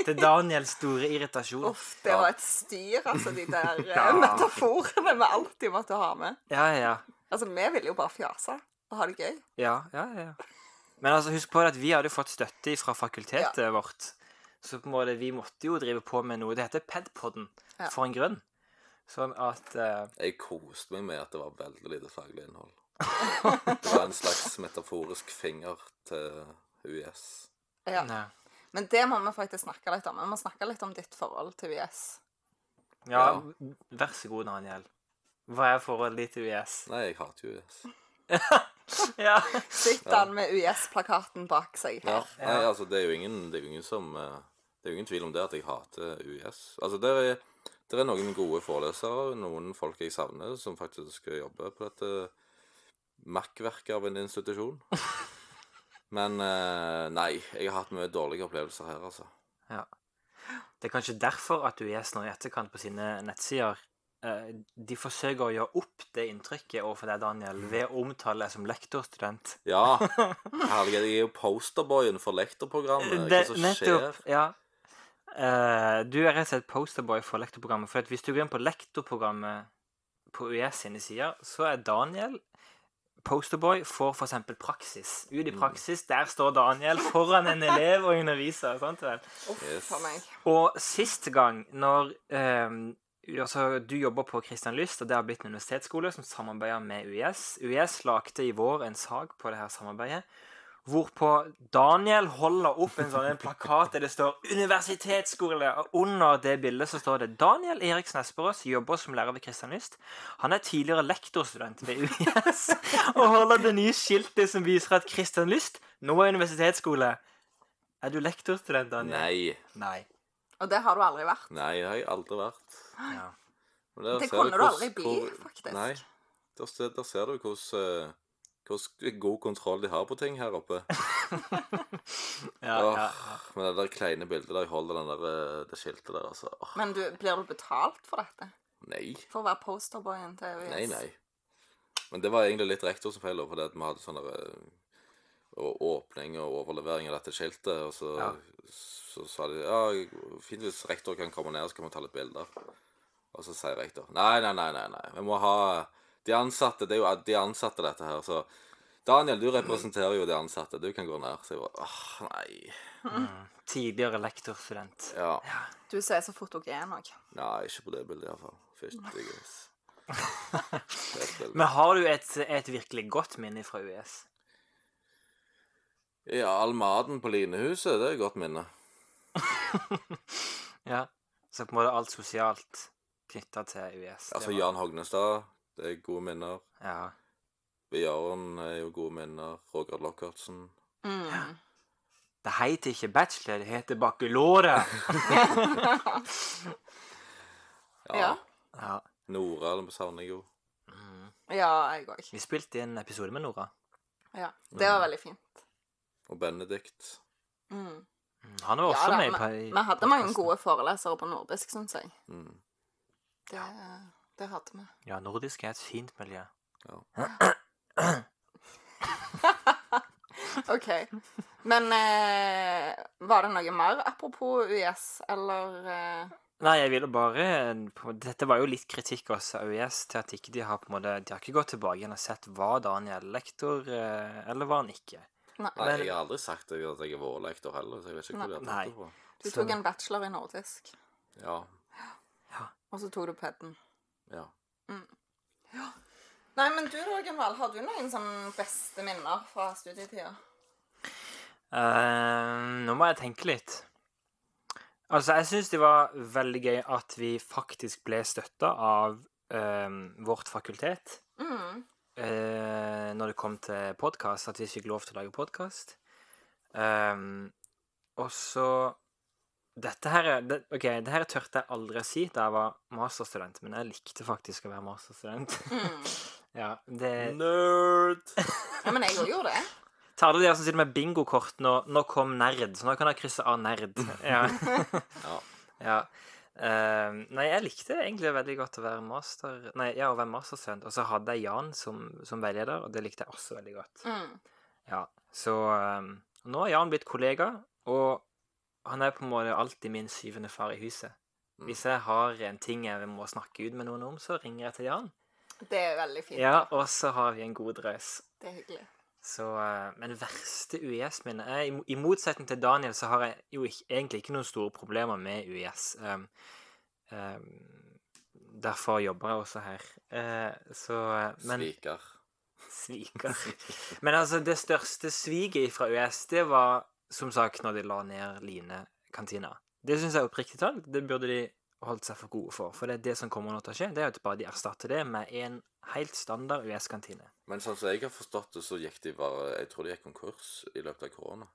Til Daniels store irritasjon. Uff, det var et styr, altså, de der eh, Ja. metaforene vi alltid måtte ha med. Ja, ja. Altså, vi ville jo bare fjase og ha det gøy. Ja, ja, ja. Men altså, husk på at vi hadde fått støtte fra fakultetet vårt. Så på en måte, vi måtte jo drive på med noe. Det heter Pedpodden Ja. for en grunn. Sånn at uh... Jeg koste meg med at det var veldig lite faglig innhold. Det var en slags metaforisk finger til UiS. Ja. nei. Men det må vi faktisk snakke litt om. Vi må snakke litt om ditt forhold til UiS. Ja, Ja. vær så god, Daniel. Hva er forholdet ditt til UiS? Nei, jeg hater UiS. Ja. Sitter han med UiS-plakaten bak seg Ja. her? Nei, altså, det er jo ingen, det er jo ingen som eh, Det er jo ingen tvil om det at jeg hater UiS. Altså, det er, det er noen gode forelesere, noen folk jeg savner, som faktisk skal jobbe på dette makkverket av en institusjon. Men eh, nei, jeg har hatt mye dårlige opplevelser her, altså. Ja. Det er kanskje derfor at UiS nå i etterkant på sine nettsider eh, de forsøker å gjøre opp det inntrykket overfor deg, Daniel, ved å omtale deg som lektorstudent. Ja. Herlighet, jeg er jo posterboyen for lektorprogrammet. Hva som skjer? ja. Eh, du er rett og slett posterboy for lektorprogrammet. For hvis du går inn på lektorprogrammet på UiS sine sider, så er Daniel posterboy for f.eks. praksis. Ut i praksis, der står Daniel foran en elev og underviser. sant vel? Yes. Og sist gang, når um, altså, du jobber på Christian Lyst, og det har blitt en universitetsskole som samarbeider med UiS UiS lagde i vår en sak på det her samarbeidet, hvorpå Daniel holder opp en sånn en plakat der det står 'Universitetsskole', og under det bildet så står det 'Daniel Eriksen Esperås jobber som lærer ved Kristianist'. Han er tidligere lektorstudent ved UiS og holder det nye skiltet som viser at Kristianlyst nå er universitetsskole. Er du lektorstudent, Daniel? Nei. Nei. Og det har du aldri vært. Nei, det har jeg aldri vært. Ja. Det kunne du aldri bli, faktisk. Nei. Der, ser- der ser du hvordan hvordan god kontroll de har på ting her oppe. Ja, Åh, ja, Men det der kleine bildet der jeg holder den der, eh, det skiltet der, altså. Åh, Men du, blir du betalt for dette? nei. For å være posterboyen til? Nei, nei. Men det var egentlig litt rektor som feil, for at vi hadde sånn der, eh, åpning og overlevering av dette skiltet, og så, Ja. så sa de ja, fint hvis rektor kan komme ned, så kan vi ta litt bilder. Og så sier rektor nei, nei, nei, nei, nei. vi må ha de ansatte. Det er jo de ansatte, dette her. Så Daniel, du representerer jo de ansatte. Du kan gå ned. Så jeg bare åh, nei. Tidligere lektorstudent. Ja. Du så fort så fotogen òg. Nei, ikke på det bildet, iallfall. Fytti er bilde. Men har du et, et virkelig godt minne fra UiS? Ja, all maten på Linehuset, det er et godt minne. Ja. Så på en måte alt sosialt knytta til UiS. Altså var- Jan Hognestad, det er gode minner. Ja. Jaren er jo gode minner. Roger Lockertsen. Mm. Det heter ikke bachelor, det heter bakulore. Ja. ja. Nora det savner jeg jo. Ja, jeg òg. Vi spilte i en episode med Nora. Ja. Det var veldig fint. Og Benedikt. Mm. Han var også Ja da, med i Vi hadde mange gode forelesere på nordisk, syns jeg. Mm. Det, det hadde vi. Ja, nordisk er et fint miljø. OK. Men eh, var det noe mer apropos UiS, eller eh, Nei, jeg ville bare Dette var jo litt kritikk også av UiS til at ikke de har på en måte De har ikke gått tilbake igjen og sett var Daniel lektor, eh, eller var han ikke. Nei. Nei, jeg har aldri sagt at jeg har vært lektor heller, så jeg vet ikke hva de har tatt på. Du tok en bachelor i nordisk, Ja. og så tok du peden. Ja. Nei, men du da, Gunvald, har du noen sånn beste minner fra studietida? Uh, nå må jeg tenke litt. Altså, jeg syns det var veldig gøy at vi faktisk ble støtta av uh, vårt fakultet Mm. Uh, når det kom til podkast, at vi fikk lov til å lage podkast. og så Dette her er det, OK, det her tørte jeg aldri å si da jeg var masterstudent, men jeg likte faktisk å være masterstudent. Mm. ja, det Nerd! Ja, men jeg òg gjorde det. Tar det de som sitter med bingokort nå, nå kom nerd, så nå kan jeg krysse av nerd. Ja. Ja. ja. Eh, nei, jeg likte egentlig veldig godt å være master Nei, ja, å være masterstudent. Og så hadde jeg Jan som, som veileder, og det likte jeg også veldig godt. Mm. Ja, så eh, Nå har Jan blitt kollega, og han er på en måte alltid min syvende far i huset. Hvis jeg har en ting jeg må snakke ut med noen om, så ringer jeg til Jan. Det er veldig fint. Ja, Og så har vi en god drøs. Det er hyggelig. Så, eh, men verste UiS-minnet er, i, I motsetning til Daniel så har jeg jo ikke, egentlig ikke noen store problemer med UiS. Um, um, derfor jobber jeg også her. Uh, så eh, Men Sviker. Sviker. Men altså, det største sviget fra UiS, det var som sagt når de la ned Line-kantina. Det syns jeg er oppriktig talt, det burde de holdt seg for gode for. For det er det som kommer nå til å skje, det er at bare de erstatter det med en helt standard US-kantine. Men sånn som jeg har forstått det, så gikk de bare Jeg tror de gikk konkurs i løpet av korona.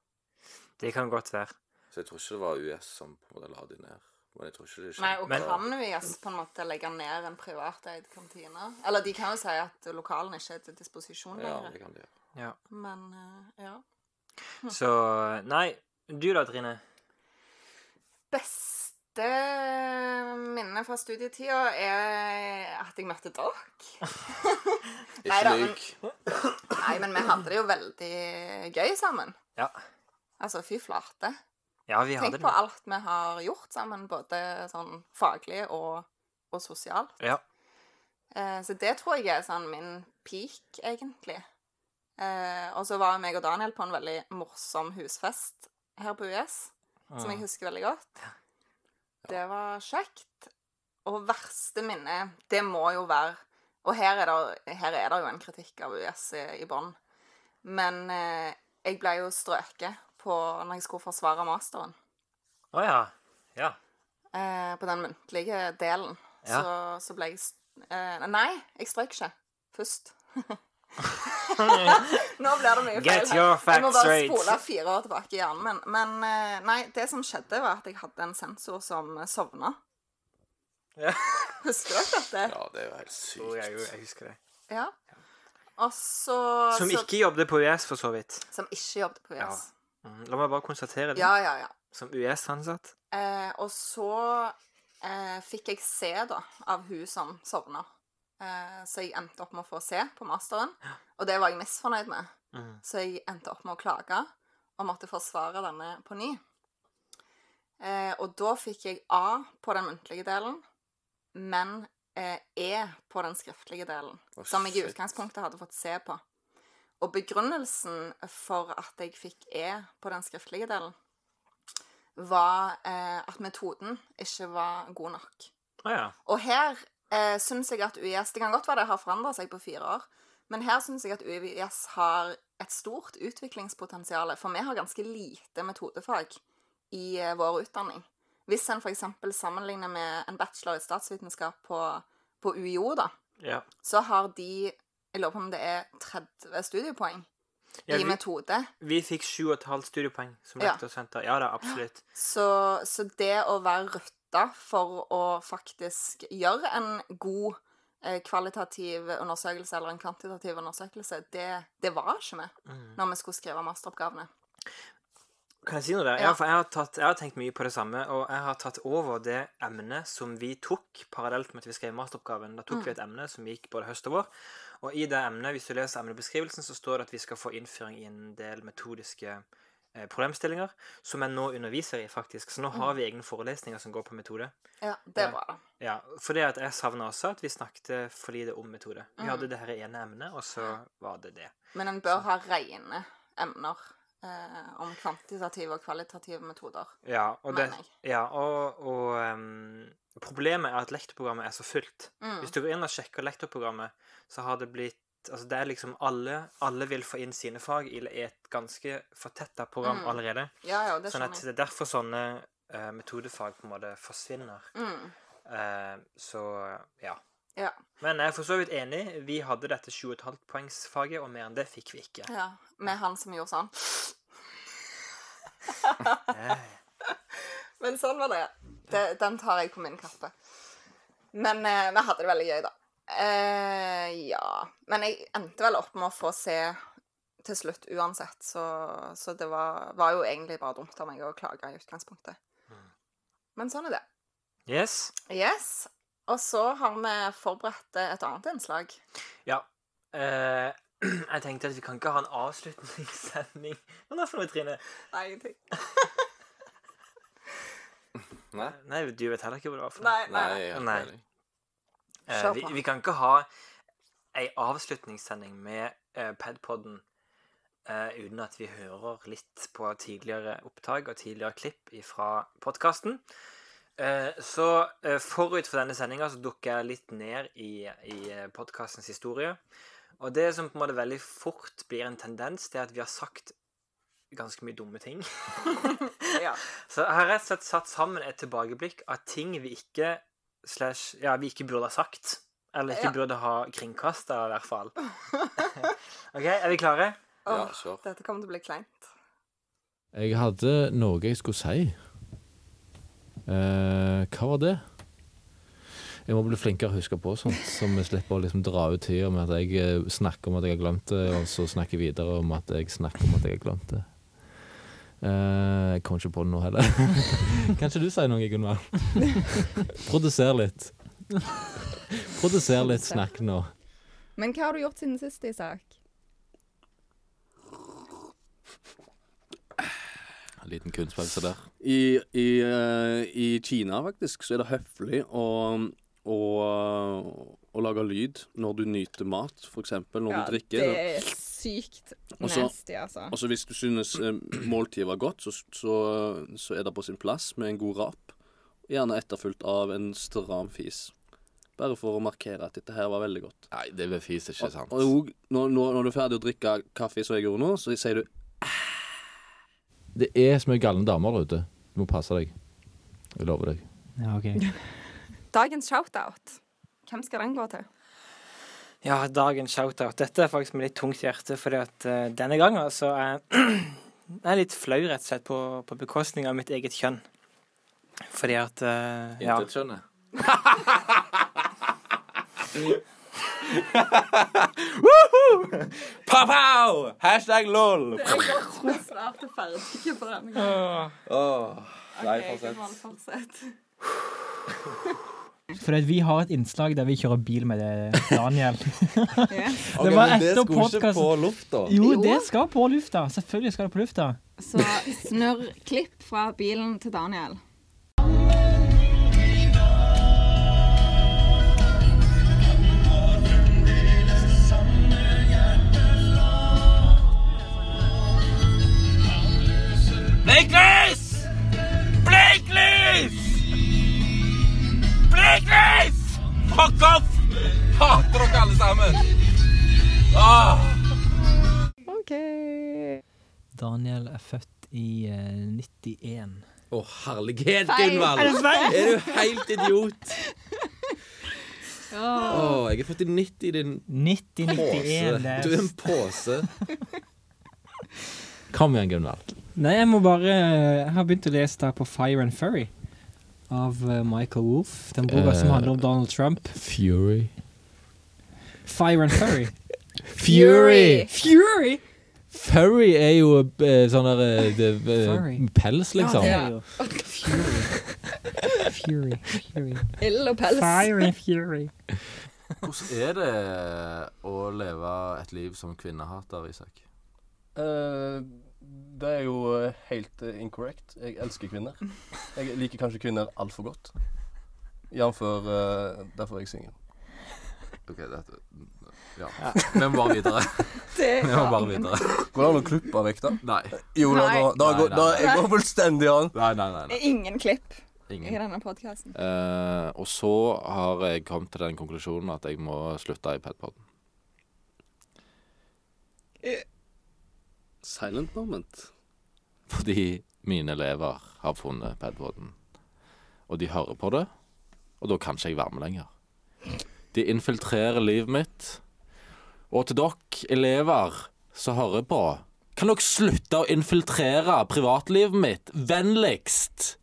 Det kan godt være. Så jeg tror ikke det var US som på en måte la de ned. Men jeg tror ikke det Nei, og Men- kan US på en måte legge ned en privateid kantine? Eller de kan jo si at lokalene ikke er til disposisjon Ja, det kan de gjøre. Ja. Men eh, ja. Så Nei, du da, Trine? Beste minne fra studietida er at jeg møtte dere. Ikke lyv. Nei, men vi hadde det jo veldig gøy sammen. Ja. Altså, fy flate. Ja, vi hadde Tenk på det. alt vi har gjort sammen, både sånn faglig og, og sosialt. Ja. Eh, så det tror jeg er sånn min peak, egentlig. Eh, og så var meg og Daniel på en veldig morsom husfest her på US, som jeg husker veldig godt. Det var kjekt. Og verste minne, det må jo være Og her er det, her er det jo en kritikk av US i, i bånn. Men eh, jeg ble jo strøket på når jeg skulle forsvare masteren. Å ja. Ja. Eh, på den muntlige delen. Ja. Så, så ble jeg eh, Nei, jeg strøk ikke først. Nå blir det mye feil. Get her. your jeg må bare spole fire år tilbake i hjernen min. Men eh, nei, det som skjedde, var at jeg hadde en sensor som sovna. Ja. Husker dere dette? Ja, det er jo helt Jo, jeg, sykt. jeg husker det. Ja. Også, Som så, ikke jobbet på US, for så vidt. Som ikke jobbet på US. Ja. La meg bare konstatere det. Ja, ja, ja. Som US-ansatt. Eh, og så eh, fikk jeg se, da, av hun som sovna. Eh, så jeg endte opp med å få se på masteren. Og det var jeg misfornøyd med. Mm. Så jeg endte opp med å klage og måtte forsvare denne på ny. Eh, og da fikk jeg A på den muntlige delen, men eh, E på den skriftlige delen. Oh, som jeg i utgangspunktet hadde fått se på. Og begrunnelsen for at jeg fikk E på den skriftlige delen, var eh, at metoden ikke var god nok. Å ja. Og her eh, syns jeg at UiS Det kan godt være det har forandra seg på fire år, men her syns jeg at UiS har et stort utviklingspotensial. For vi har ganske lite metodefag i eh, vår utdanning. Hvis en f.eks. sammenligner med en bachelor i statsvitenskap på, på UiO, da, ja. så har de Jeg lurer på om det er 30 studiepoeng Ja, i vi- metode. Vi fikk sju og et halvt studiepoeng som Ja. Ja da, absolutt. Så, så det å være rutta for å faktisk gjøre en god eh, kvalitativ undersøkelse eller en kvantitativ undersøkelse, det, det var ikke vi Mm. når vi skulle skrive masteroppgavene. Kan jeg si noe der? Ja. Jeg, for jeg har, tatt, jeg har tenkt mye på det samme, og jeg har tatt over det emnet som vi tok parallelt med at vi skrev masteroppgaven. Da tok vi et emne som gikk både høst og vår. Og i det emnet, hvis du leser emnebeskrivelsen, så står det at vi skal få innføring i en del metodiske eh, problemstillinger, som jeg nå underviser i, faktisk. Så nå har vi egne forelesninger som går på metode. Ja, det er bra, da. Ja, for det at jeg savna også at vi snakket for lite om metode. Vi Mm. hadde det her ene emnet, og så var det det. Men en bør ha rene emner eh, om kvantitative og kvalitative metoder. Ja, og, det, Mener jeg. ja, og, og um, problemet er at lektorprogrammet er så fullt. Mm. Hvis du går inn og sjekker lektorprogrammet, så har det blitt Altså det er liksom alle Alle vil få inn sine fag i et ganske fortetta program Mm. allerede. Ja, ja, det Sånn at det er derfor sånne uh, metodefag på en måte forsvinner. Mm. Uh, så ja. Ja. Men jeg er for så vidt enig. Vi hadde dette 7,5 poengsfaget, og mer enn det fikk vi ikke. ja. Med han som gjorde sånn. Men sånn var det. det den tar jeg på min kappe. Men eh, vi hadde det veldig gøy, da. Eh, ja. Men jeg endte vel opp med å få se til slutt uansett, så, så det var, var jo egentlig bare dumt av meg å klage i utgangspunktet. Men sånn er det. yes. Yes. Og så har vi forberedt et annet innslag. Ja. Eh, jeg tenkte at vi kan ikke ha en avslutningssending. Hva er det for noe, Trine? Nei, ingenting. Nei? Nei, du vet heller ikke hva det var for noe. Nei, Nei, nei. jeg har Nei. ikke peiling. Eh, vi, vi kan ikke ha ei avslutningssending med eh, Padpoden eh, uten at vi hører litt på tidligere opptak og tidligere klipp fra podkasten. Eh, så eh, forut for denne sendinga så dukker jeg litt ned i, i podkastens historie. Og det som på en måte veldig fort blir en tendens, det er at vi har sagt ganske mye dumme ting. Ja. Så jeg har rett og slett satt sammen et tilbakeblikk av ting vi ikke slash, ja, vi ikke burde ha sagt. Eller ikke Ja. burde ha kringkasta, i hvert fall. OK, er vi klare? Ja, sure. Dette kommer til å bli kleint. Jeg hadde noe jeg skulle si. Eh, hva var det? Jeg må bli flinkere å huske på sånt, så vi slipper å liksom dra ut tida med at jeg eh, snakker om at jeg har glemt det, og så snakker jeg videre om at jeg snakker om at jeg har glemt det. Eh, jeg kommer ikke på det nå heller. kan ikke du si noe, Gunvor? Produser litt. Produser litt snakk nå. Men hva har du gjort siden sist, Isak? En liten kunstpause der. I, i, uh, I Kina faktisk så er det høflig å, å, å lage lyd når du nyter mat, f.eks. når du drikker. det er sykt nasty, altså. Og så hvis du synes eh, måltidet var godt, så, så, så er det på sin plass med en god rap. Gjerne etterfulgt av en stram fis. Bare for å markere at dette her var veldig godt. Nei, det beviser ikke sant. Og, og når, når, når du er ferdig å drikke kaffe, som jeg gjorde nå, så sier du Det er så mye galne damer der ute. Du må passe deg. Jeg lover deg. Ja, ok. Dagens shoutout. Hvem skal den gå til? Ja, dagens shoutout. Dette er faktisk med litt tungt hjerte, fordi at uh, denne gangen så er jeg er litt flau, rett og slett, på, på bekostning av mitt eget kjønn. Fordi at uh, Ja. Intet skjønner. Pow-pow! Hashtag lol! Vi er snart ikke på denne gangen. Åh, nei, Ok, fortsett. Fordi vi har et innslag der vi kjører bil med det, Daniel. yeah. Det var etter podcasten. på lufta. Jo, Jo. det skal på lufta. Selvfølgelig skal det på lufta. Så snurr klipp fra bilen til Daniel. Blinklys! Blinklys! Fuck off! Hater dere alle sammen. Ah. OK. Daniel er født i eh, 91. Å, herlighet, Feil. Gunvald! Er det feil? Er du helt idiot? Å, jeg er født i 90, din 90, 91, pose. Du er en påse. Kom igjen, Gunvald. Nei, jeg må bare Jeg har begynt å lese der på Fire and Furry av eh, Michael Wolff. Den boka som Eh. handler om Donald Trump. Fury. Fire and Furry. Fury! Fury! Furry er jo eh, sånn der Pels, liksom. Ja, det er jo Fury. Fury. Fury. Ild og pels. Fire and fury. Hvordan er det å leve et liv som kvinnehater, Isak? Eh, det er jo eh, helt eh, incorrect. Jeg elsker kvinner. Jeg liker kanskje kvinner altfor godt. Jf. Uh, derfor er jeg singel. OK, dette Ja. Vi må bare videre. Det Vi må bare videre. Går det an å klippe vekk, da? Nei. Jo da, da, da, Nei, nei, da jeg går fullstendig an. Nei, nei, nei. nei. ingen klipp i denne podkasten. Uh, og så har jeg kommet til den konklusjonen at jeg må slutte i Padpoden. Silent moment. Fordi mine elever har funnet Padpoden. Og de hører på det, og da kan ikke jeg være med lenger. De infiltrerer livet mitt. Og til dere elever som hører på, kan dere slutte å infiltrere privatlivet mitt? Vennligst!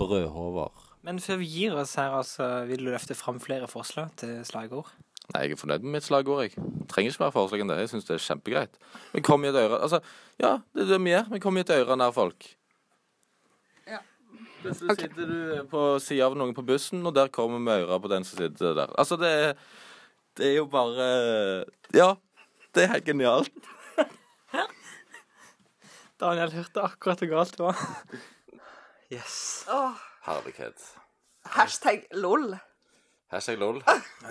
Brødhover. Men før vi gir oss her, altså, vil du løfte fram flere forslag til slagord? Nei, jeg er fornøyd med mitt slagord, jeg. Trenger ikke mer forslag enn det. Jeg syns det er kjempegreit. Vi kommer i et øre Altså, ja, det er det vi gjør. Vi kommer i et øre nær folk. Ja. Plutselig sitter du på sida av noen på bussen, og der kommer vi øra på den som sitter der. Altså, det er Det er jo bare Ja. Det er helt genialt. Daniel hørte akkurat hvor galt det var. Yes. Oh. Herlighet. hashtag lol. Hashtag lol.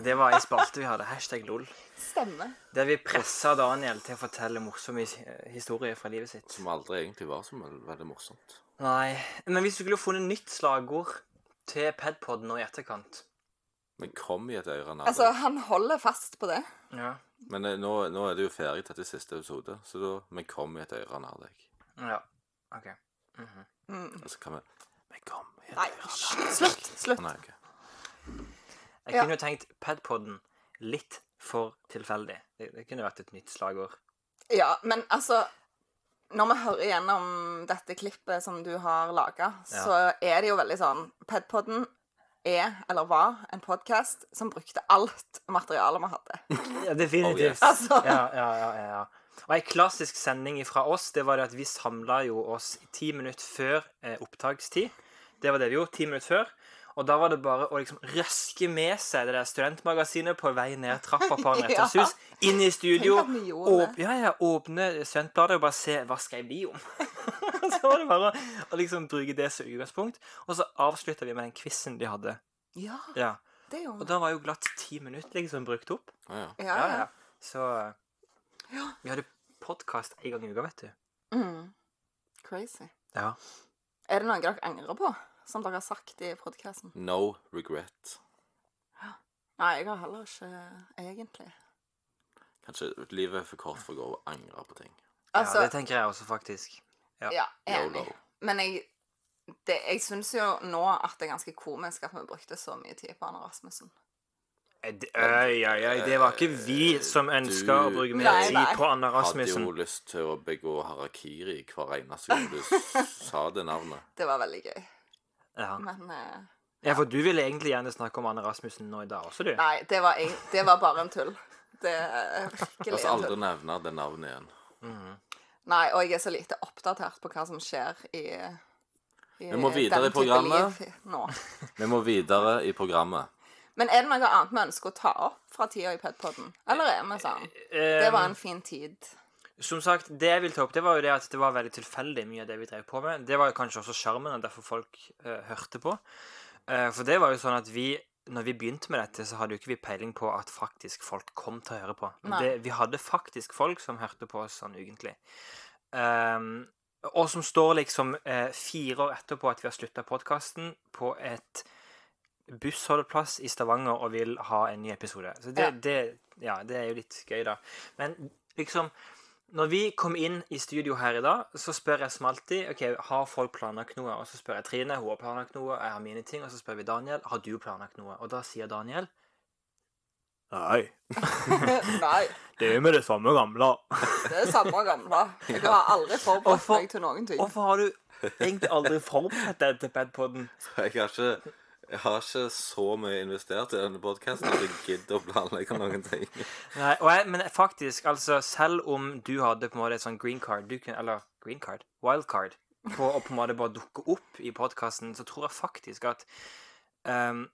Det var en spalte vi hadde. Hashtag lol. Stemmer. Der vi pressa Daniel til å fortelle morsomme historier fra livet sitt. Som aldri egentlig var så veldig morsomt. Nei, Men vi skulle jo funnet nytt slagord til Pedpod nå i etterkant. Men kom i et øre nær Altså, han holder fast på det. Ja. Men eh, nå, nå er det jo ferdig til siste episode, så da Men kom i et øre nær deg. ja. OK. Og så kan vi Men kom i et øre hysj, slutt. Slutt. Nei, ok. Jeg Ja. kunne jo tenkt Padpoden litt for tilfeldig. Det, det kunne vært et nytt slagord. Ja, men altså Når vi hører gjennom dette klippet som du har laga, Ja. så er det jo veldig sånn Padpoden er, eller var, en podkast som brukte alt materialet vi hadde. Ja, definitivt. Oh, yes. Altså. ja, ja, ja, ja, ja. Og ei klassisk sending fra oss, det var det at vi samla jo oss ti minutter før eh, opptakstid. Det var det vi gjorde. Ti minutter før. Og da var det bare å liksom røske med seg det der studentmagasinet på vei ned trappa på Henriettes Ja. hus, inn i studio, åp ja, ja, åpne studentbladet og bare se hva skrev de om. så var det bare å, liksom bruke det som utgangspunkt. Og så avslutta vi med den quizen de hadde. Ja, Ja. det gjorde vi. da var jo glatt ti minutter liksom brukt opp. Ja, ja. Ja, Ja. Så Vi hadde podkast en gang i uka, vet du. Mm. Crazy. Ja. Er det noe dere angrer på, som dere har sagt i podkasten? No regret. Nei, jeg har heller ikke egentlig. Kanskje livet er for kort for å gå og angre på ting. Altså, ja, det tenker jeg også, faktisk. ja. ja, enig. YOLO. Men jeg, det, jeg syns jo nå at det er ganske komisk at vi brukte så mye tid på Anne Rasmussen. Eh, Øy, øy, øy. Det var ikke vi som ønska å bruke mer Nei, nei. tid på Anna Rasmussen. Hadde jo lyst til å begå harakiri hver eneste gang du sa det navnet. Det var veldig gøy. Ja. Men eh, ja, for du ville egentlig gjerne snakke om Anne Rasmussen nå i dag også, du. nei, det var, eng- det var bare en tull. Det er virkelig La oss en aldri tull. nevne det navnet igjen. Nei, og jeg er så lite oppdatert på hva som skjer i, i Vi må videre den i programmet. type liv Nå. Vi må videre i programmet. Men er det noe annet vi ønsker å ta opp fra tida i Pedpodden? Eller er vi sånn? Det var en fin tid. Som sagt, det jeg vil ta opp, det var jo det at det var veldig tilfeldig mye av det vi drev på med. Det var jo kanskje også sjarmen, og derfor folk uh, hørte på. Uh, for det var jo sånn at vi når vi begynte med dette, så hadde jo ikke vi peiling på at faktisk folk kom til å høre på. Det, vi hadde faktisk folk som hørte på oss sånn ukentlig. Um, og som står liksom eh, fire år etterpå at vi har slutta podkasten, på et bussholdeplass i Stavanger og vil ha en ny episode. Så det, Ja. det, ja, det er jo litt gøy, da. Men liksom når vi kom inn i studio her i dag, så spør jeg som alltid ok, har folk planlagt noe. Og så spør jeg Trine, hun har planlagt noe, jeg har mine ting. Og så spør vi Daniel, har du planlagt noe? Og da sier Daniel Nei, Nei, det er med det samme gamle. det er samme gamle. Jeg har aldri forberedt meg til noen ting. Hvorfor har du egentlig aldri forberedt deg til Bedpoden? Jeg har ikke Jeg har ikke så mye investert i denne podkasten at jeg gidder å planlegge noen ting. Nei, jeg, men faktisk, altså, selv om du hadde på en måte et sånn green card, kunne, eller green card, wild card, på å på en måte bare dukke opp i podkasten, så tror jeg faktisk at ehm,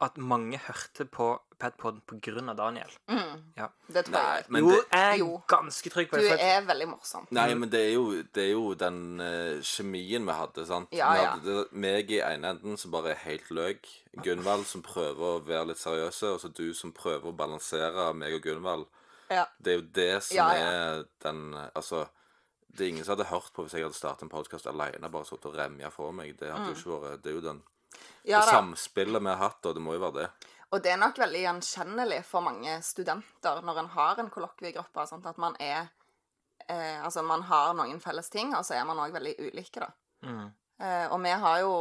at mange hørte på Padpod på grunn av Daniel. Mm. Ja. Det tror jeg. Nei, jo, det, jeg er Jo. ganske trygg på Du det. at- er veldig morsom. nei, men det er jo, det er jo den uh, kjemien vi hadde, sant? Ja, Vi hadde ja. meg i ene enden som bare er helt løk. Gunvald som prøver å være litt seriøse, og så du som prøver å balansere meg og Gunvald. Ja. Det er jo det som Ja, ja. er den Altså, det er ingen som hadde hørt på hvis jeg hadde startet en podkast alene, bare sittet og remja for meg. Det hadde jo ikke vært Det er jo den Mm. Ja det samspillet vi har hatt, og det må jo være det. Og det er nok veldig gjenkjennelig for mange studenter når en har en kollokviegruppe, sånn at man er eh, Altså, man har noen felles ting, og så er man òg veldig ulike, da. Mm. Eh, og vi har jo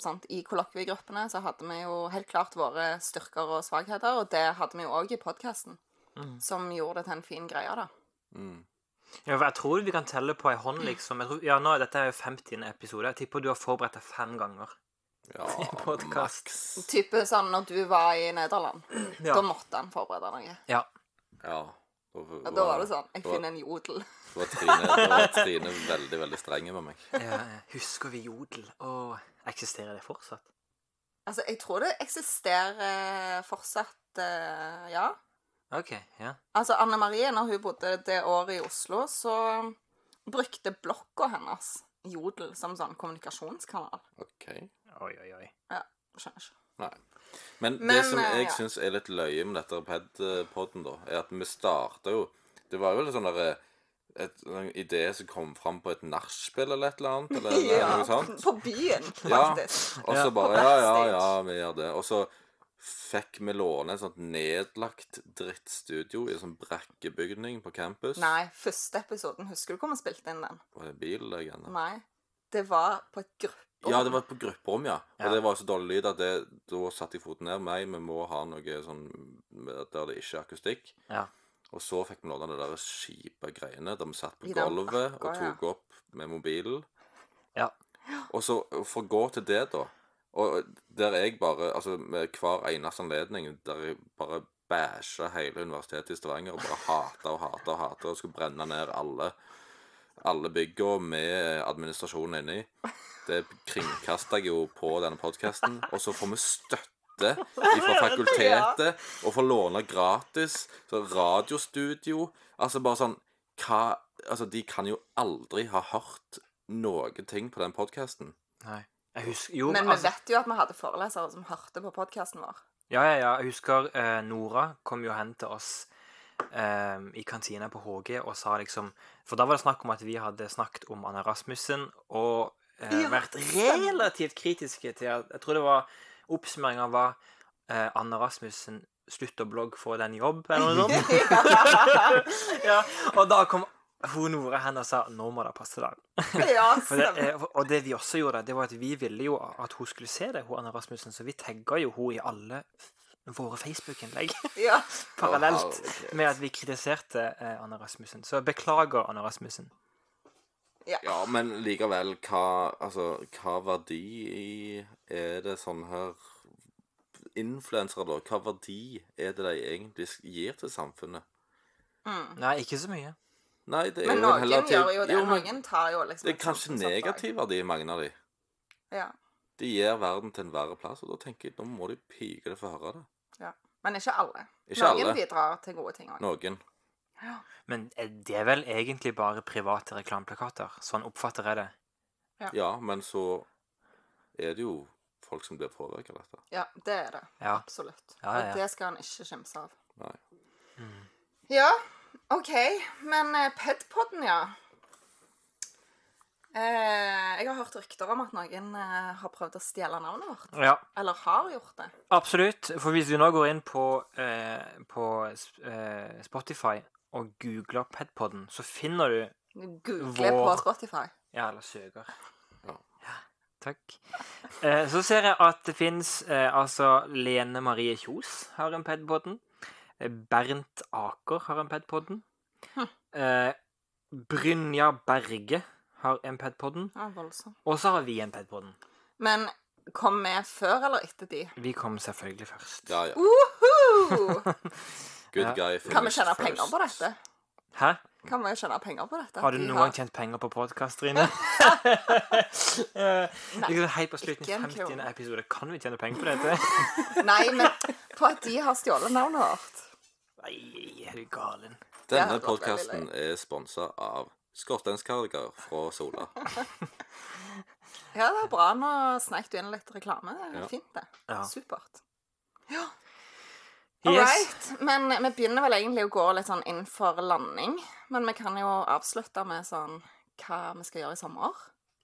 sant, I kollokviegruppene så hadde vi jo helt klart våre styrker og svakheter, og det hadde vi jo òg i podkasten, Mm. som gjorde det til en fin greie, da. Mm. Ja, jeg tror vi kan telle på ei hånd, liksom. Jeg tror, ja, nå, dette er jo 50. episode. Jeg tipper du har forberedt deg fem ganger. Ja, podcast. maks. Type sånn når du var i Nederland. Ja. Da måtte han forberede noe. ja. Ja. Og da var det sånn Jeg da- finner en jodel. Da var Trine, da var Trine veldig, veldig streng med meg. ja. Husker vi Jodel? Og eksisterer det fortsatt? Altså, jeg tror det eksisterer fortsatt, eh, ja. OK. Ja. Altså, Anne Marie, når hun bodde det året i Oslo, så brukte blokka hennes Jodel som sånn kommunikasjonskanal. OK. Oi, oi, oi. Ja, Skjønner ikke. Nei. Men, det som eh, jeg ja. syns er litt løye med dette Ped-podden, da, er at vi starta jo Det var jo litt sånn derre et, en idé som kom fram på et nachspiel eller et eller annet, eller, eller Ja, noe sånt. på byen, Ja. Og så Ja. bare Ja, ja, ja, vi gjør det. Og så fikk vi låne et sånt nedlagt drittstudio i en sånn brakkebygning på campus. Nei, første episoden. Husker du hvor vi spilte inn den? Var det bil? Nei. Det var på et grupperom. Ja, det var på grupperom, ja. Og Ja. det var så dårlig lyd at det, da satte jeg foten ned. Meg, vi må ha noe sånn der det ikke er akustikk. Ja. Og så fikk vi låne det der kjipe greiene der vi satt på gulvet og tok opp med mobilen. Ja. Og så for å gå til det, da Og der jeg bare Altså med hver eneste anledning der jeg bare bæsja hele universitetet i Stavanger og bare hata og hata og hata og skulle brenne ned alle alle bygga med administrasjonen inni. Det kringkasta jeg jo på denne podkasten. Og så får vi støtte fra fakultetet og får låne gratis. Så radiostudio. Altså bare sånn Hva Altså, de kan jo aldri ha hørt noen ting på den podkasten. Nei. Jeg husker Jo, Men vi altså vet jo at vi hadde forelesere som hørte på podkasten vår. Ja, ja, ja. Jeg husker eh, Nora kom jo hen til oss eh, i kantina på HG og sa liksom For da var det snakk om at vi hadde snakket om Anna Rasmussen og uh, Ja, vært relativt kritiske til at Jeg tror det var Oppsummeringa var uh, Anna Rasmussen slutt å blogge, få den en jobb, eller noe sånt. ja, og da kom hun Nora hen og sa 'nå må det passe deg'. ja, det, eh, og det vi også gjorde, det var at vi ville jo at hun skulle se det, hun Anna Rasmussen, så vi tagga jo hun i alle våre Facebook-innlegg Ja. parallelt herregud. med at vi kritiserte eh, Anna Rasmussen. Så beklager, Anna Rasmussen. Ja, men likevel, hva Altså, hva verdi i er det sånn her Influensere, da. Hva verdi er det de egentlig gir til samfunnet? Nei, ikke så mye. Nei, det er Men jo noen heller gjør jo det. Jo, men Noen tar jo liksom Det er kanskje negativ verdi, mange av de. Ja. De gir verden til en verre plass, og da tenker jeg nå må de pike det for å høre det. ja. Men ikke alle. Ikke noen alle. bidrar til gode ting òg. Noen. Men eh, det er vel egentlig bare private reklameplakater. Sånn oppfatter jeg det. Ja, men så er det jo folk som blir påvirket av dette. Ja, det er det. Ja. Absolutt. Ja, ja, ja. Og det skal han ikke skimse av. Nei. Ja, OK. Men eh, Pedpodden, ja. Eh, jeg har hørt rykter om at noen eh, har prøvd å stjele navnet vårt. Ja, Eller har gjort det. absolutt. For hvis du nå går inn på, eh, på eh, Spotify og googler Pedpoden, så finner du Google på Spotify. Ja, eller søker. Ja. Takk. Eh, så ser jeg at det fins eh, altså Lene Marie Kjos har en Pedpodden. Eh, Bernt Aker har en Pedpodden. Eh, Brynja Berge har MPED-podden. Ja, voldsomt. Og så har vi MPED-podden. Men Kom vi før eller etter de? Vi kom selvfølgelig først. Ja, ja. Woohoo! Good guy first. Kan vi tjene penger på dette? Hæ? Kan vi tjene penger på dette? Har du noen gang tjent penger på podkast, Trine? liksom Hei, på slutten i 50. episode, kan vi tjene penger på dette? Nei, men på at de har stjålet navnet vårt. Nei, er du galen? Denne podkasten er sponsa av Skorsteinskarger fra Sola. Ja, det er bra. Nå snek du inn litt reklame. Det er Ja. Fint, det. Ja. Supert. All Yes. right. Men vi begynner vel egentlig å gå litt sånn inn for landing. Men vi kan jo avslutte med sånn hva vi skal gjøre i sommer.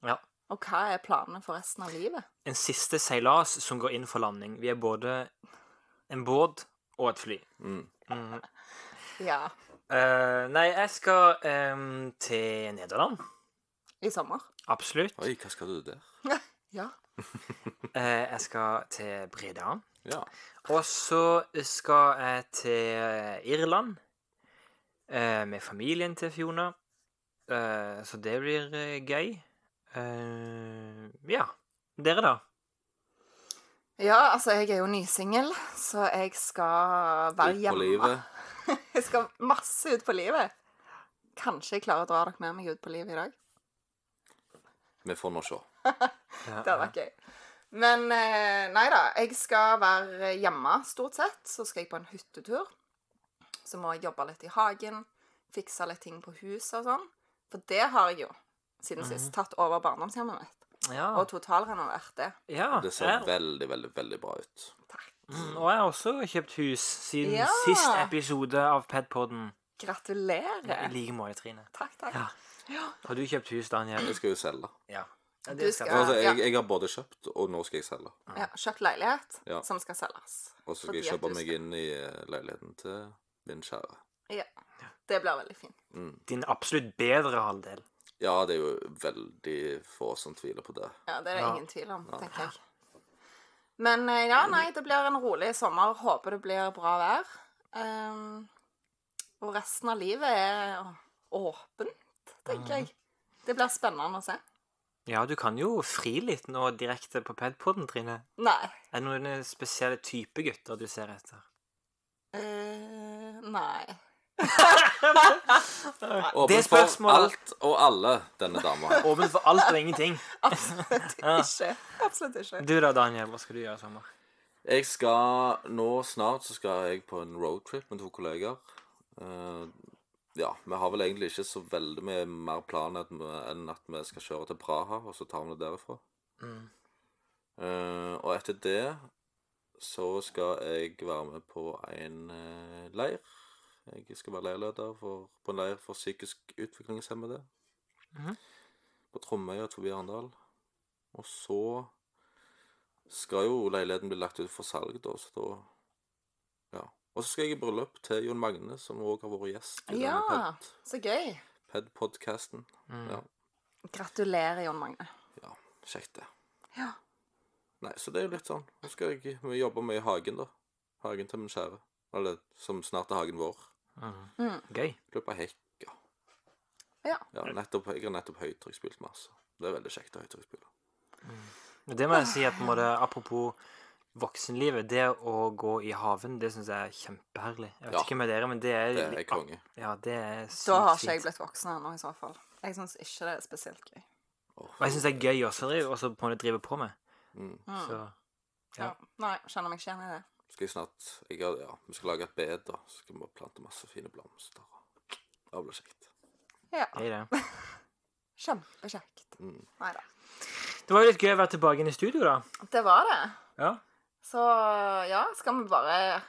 Ja. Og hva er planene for resten av livet? En siste seilas som går inn for landing. Vi er både en båt og et fly. Mm. Mhm. Ja, Eh, nei, jeg skal um, til Nederland. i sommer. Absolutt. Oi, hva skal du der? Ja. uh, jeg skal til Breda. Ja. Og så skal jeg til Irland uh, med familien til Fiona. Eh, så det blir eh, gøy. Eh, ja. Dere, da? Ja, altså, jeg er jo nysingel, så jeg skal være på hjemme. livet. Jeg skal masse ut på livet. Kanskje jeg klarer å dra dere med meg ut på livet i dag. Vi får nå se. Det hadde vært gøy. Men eh, nei da. Jeg skal være hjemme stort sett. Så skal jeg på en hyttetur. Så må jeg jobbe litt i hagen. Fikse litt ting på huset og sånn. For det har jeg jo siden sist tatt over barndomshjemmet mitt. ja. Og totalrenovert det. ja. Det ser veldig, veldig veldig bra ut. Mm, og jeg har også kjøpt hus siden Ja. sist episode av Pedpodden. I Gratulerer. like måte, Trine. Takk, takk. Ja. Har du kjøpt hus, Daniel? Jeg skal jo selge. Ja. Ja, Du det skal skal- Altså, jeg, jeg har både kjøpt, og nå skal jeg selge. Ja, Kjøpt leilighet Ja. som skal selges. Og så skal jeg kjøpe meg inn i eh, leiligheten til min kjære. Ja. Det blir veldig fint. Din absolutt bedre halvdel. Ja, det er jo veldig få som tviler på det. Ja, det er det Ja. ingen tvil om, tenker jeg. Men eh, ja, nei, det blir en rolig sommer. Håper det blir bra vær. Um, og resten av livet er åpent, tenker jeg. Det blir spennende å se. Ja, du kan jo fri litt nå direkte på Pedpodden, Trine. Nei. Er det noen spesielle type gutter du ser etter? Uh, nei. Åpen for spørsmålet- alt og alle, denne dama. Åpen for alt og ingenting. Absolutt ikke. Absolutt ikke. Du da, Daniel, hva skal du gjøre i sommer? Jeg skal Nå snart så skal jeg på en roadtrip med to kolleger. Eh, ja, vi har vel egentlig ikke så veldig mye mer plan enn at vi, enn at vi skal kjøre til Praha, og så tar vi det derifra. Mm. Eh, og etter det så skal jeg være med på en eh, leir. Jeg skal være leirleder for, på en leir for psykisk utviklingshemmede. Mhm. På Tromøya utenfor Arendal. Og så skal jo leiligheten bli lagt ut for salg, da, så da Ja. Og så skal jeg i bryllup til Jon Magne, som òg har vært gjest i Ja, denne så gøy. Ped-podkasten. Mm. Ja. Gratulerer, Jon Magne. ja, kjekt, det. Ja. Nei, så det er jo litt sånn. Nå skal jeg jobbe med i hagen, da. Hagen til min kjære. Eller som snart er hagen vår. Mm. Gøy. Klippa hekk, ja. Ja. ja nettopp, jeg har nettopp høytrykksspilt masse. Det er veldig kjekt å høytrykksspille. Mm. Det må jeg si at på en måte, apropos voksenlivet, det å gå i haven, det syns jeg er kjempeherlig. Jeg vet Ja. ikke med dere, men det er Det er konge. Ja, det er sykt Da har ikke jeg blitt voksen ennå, i så fall. Jeg syns ikke det er spesielt gøy. Og jeg syns det er gøy også å drive- også på en måte drive på med. Mm. Mm. Så Ja. Ja. Nei, kjenner meg ikke igjen i det. Skal jeg snart jeg, har- Ja, vi skal lage et bed, da. Så skal vi plante masse fine blomster. Det blir kjekt. Ja. gøy, det. Kjempekjekt. Mm. Nei da. Det var jo litt gøy å være tilbake inn i studio, da. Det var det. Ja. Så ja, skal vi bare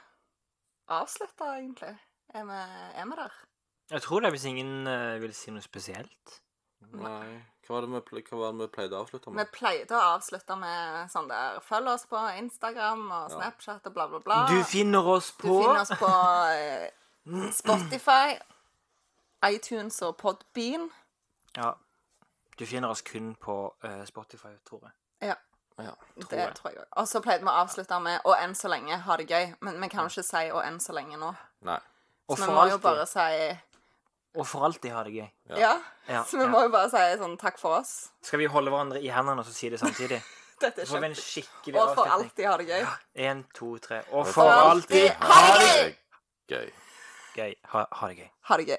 avslutte, egentlig? Er vi, er vi der? Jeg tror det, hvis ingen uh, vil si noe spesielt. Nei Hva var det vi, hva var det vi pleide å avslutte med? Vi pleide å avslutte med sånn der Følg oss på Instagram og Snapchat og bla, bla, bla. Du finner oss på Du finner oss på eh, Spotify, iTunes og Podbean. Ja. Du finner oss kun på eh, Spotify, tror jeg. Ja. Ja. Tror det jeg. tror jeg òg. Og så pleide vi å avslutte med 'og enn så lenge, ha det gøy'. Men vi kan jo ikke si 'og enn så lenge' nå. Nei. Og Så vi må må jo bare si Og for alltid ha det gøy. Ja. Ja. Ja, Så vi ja. må jo bare si sånn 'takk for oss'. Skal vi holde hverandre i hendene og så si det samtidig? Dette er en kjempe... skikkelig Og for alltid ha det gøy. Én, to, tre. Og for, for alltid ha det gøy. Gøy. gøy. Ha, ha det gøy. Ha det. Gøy.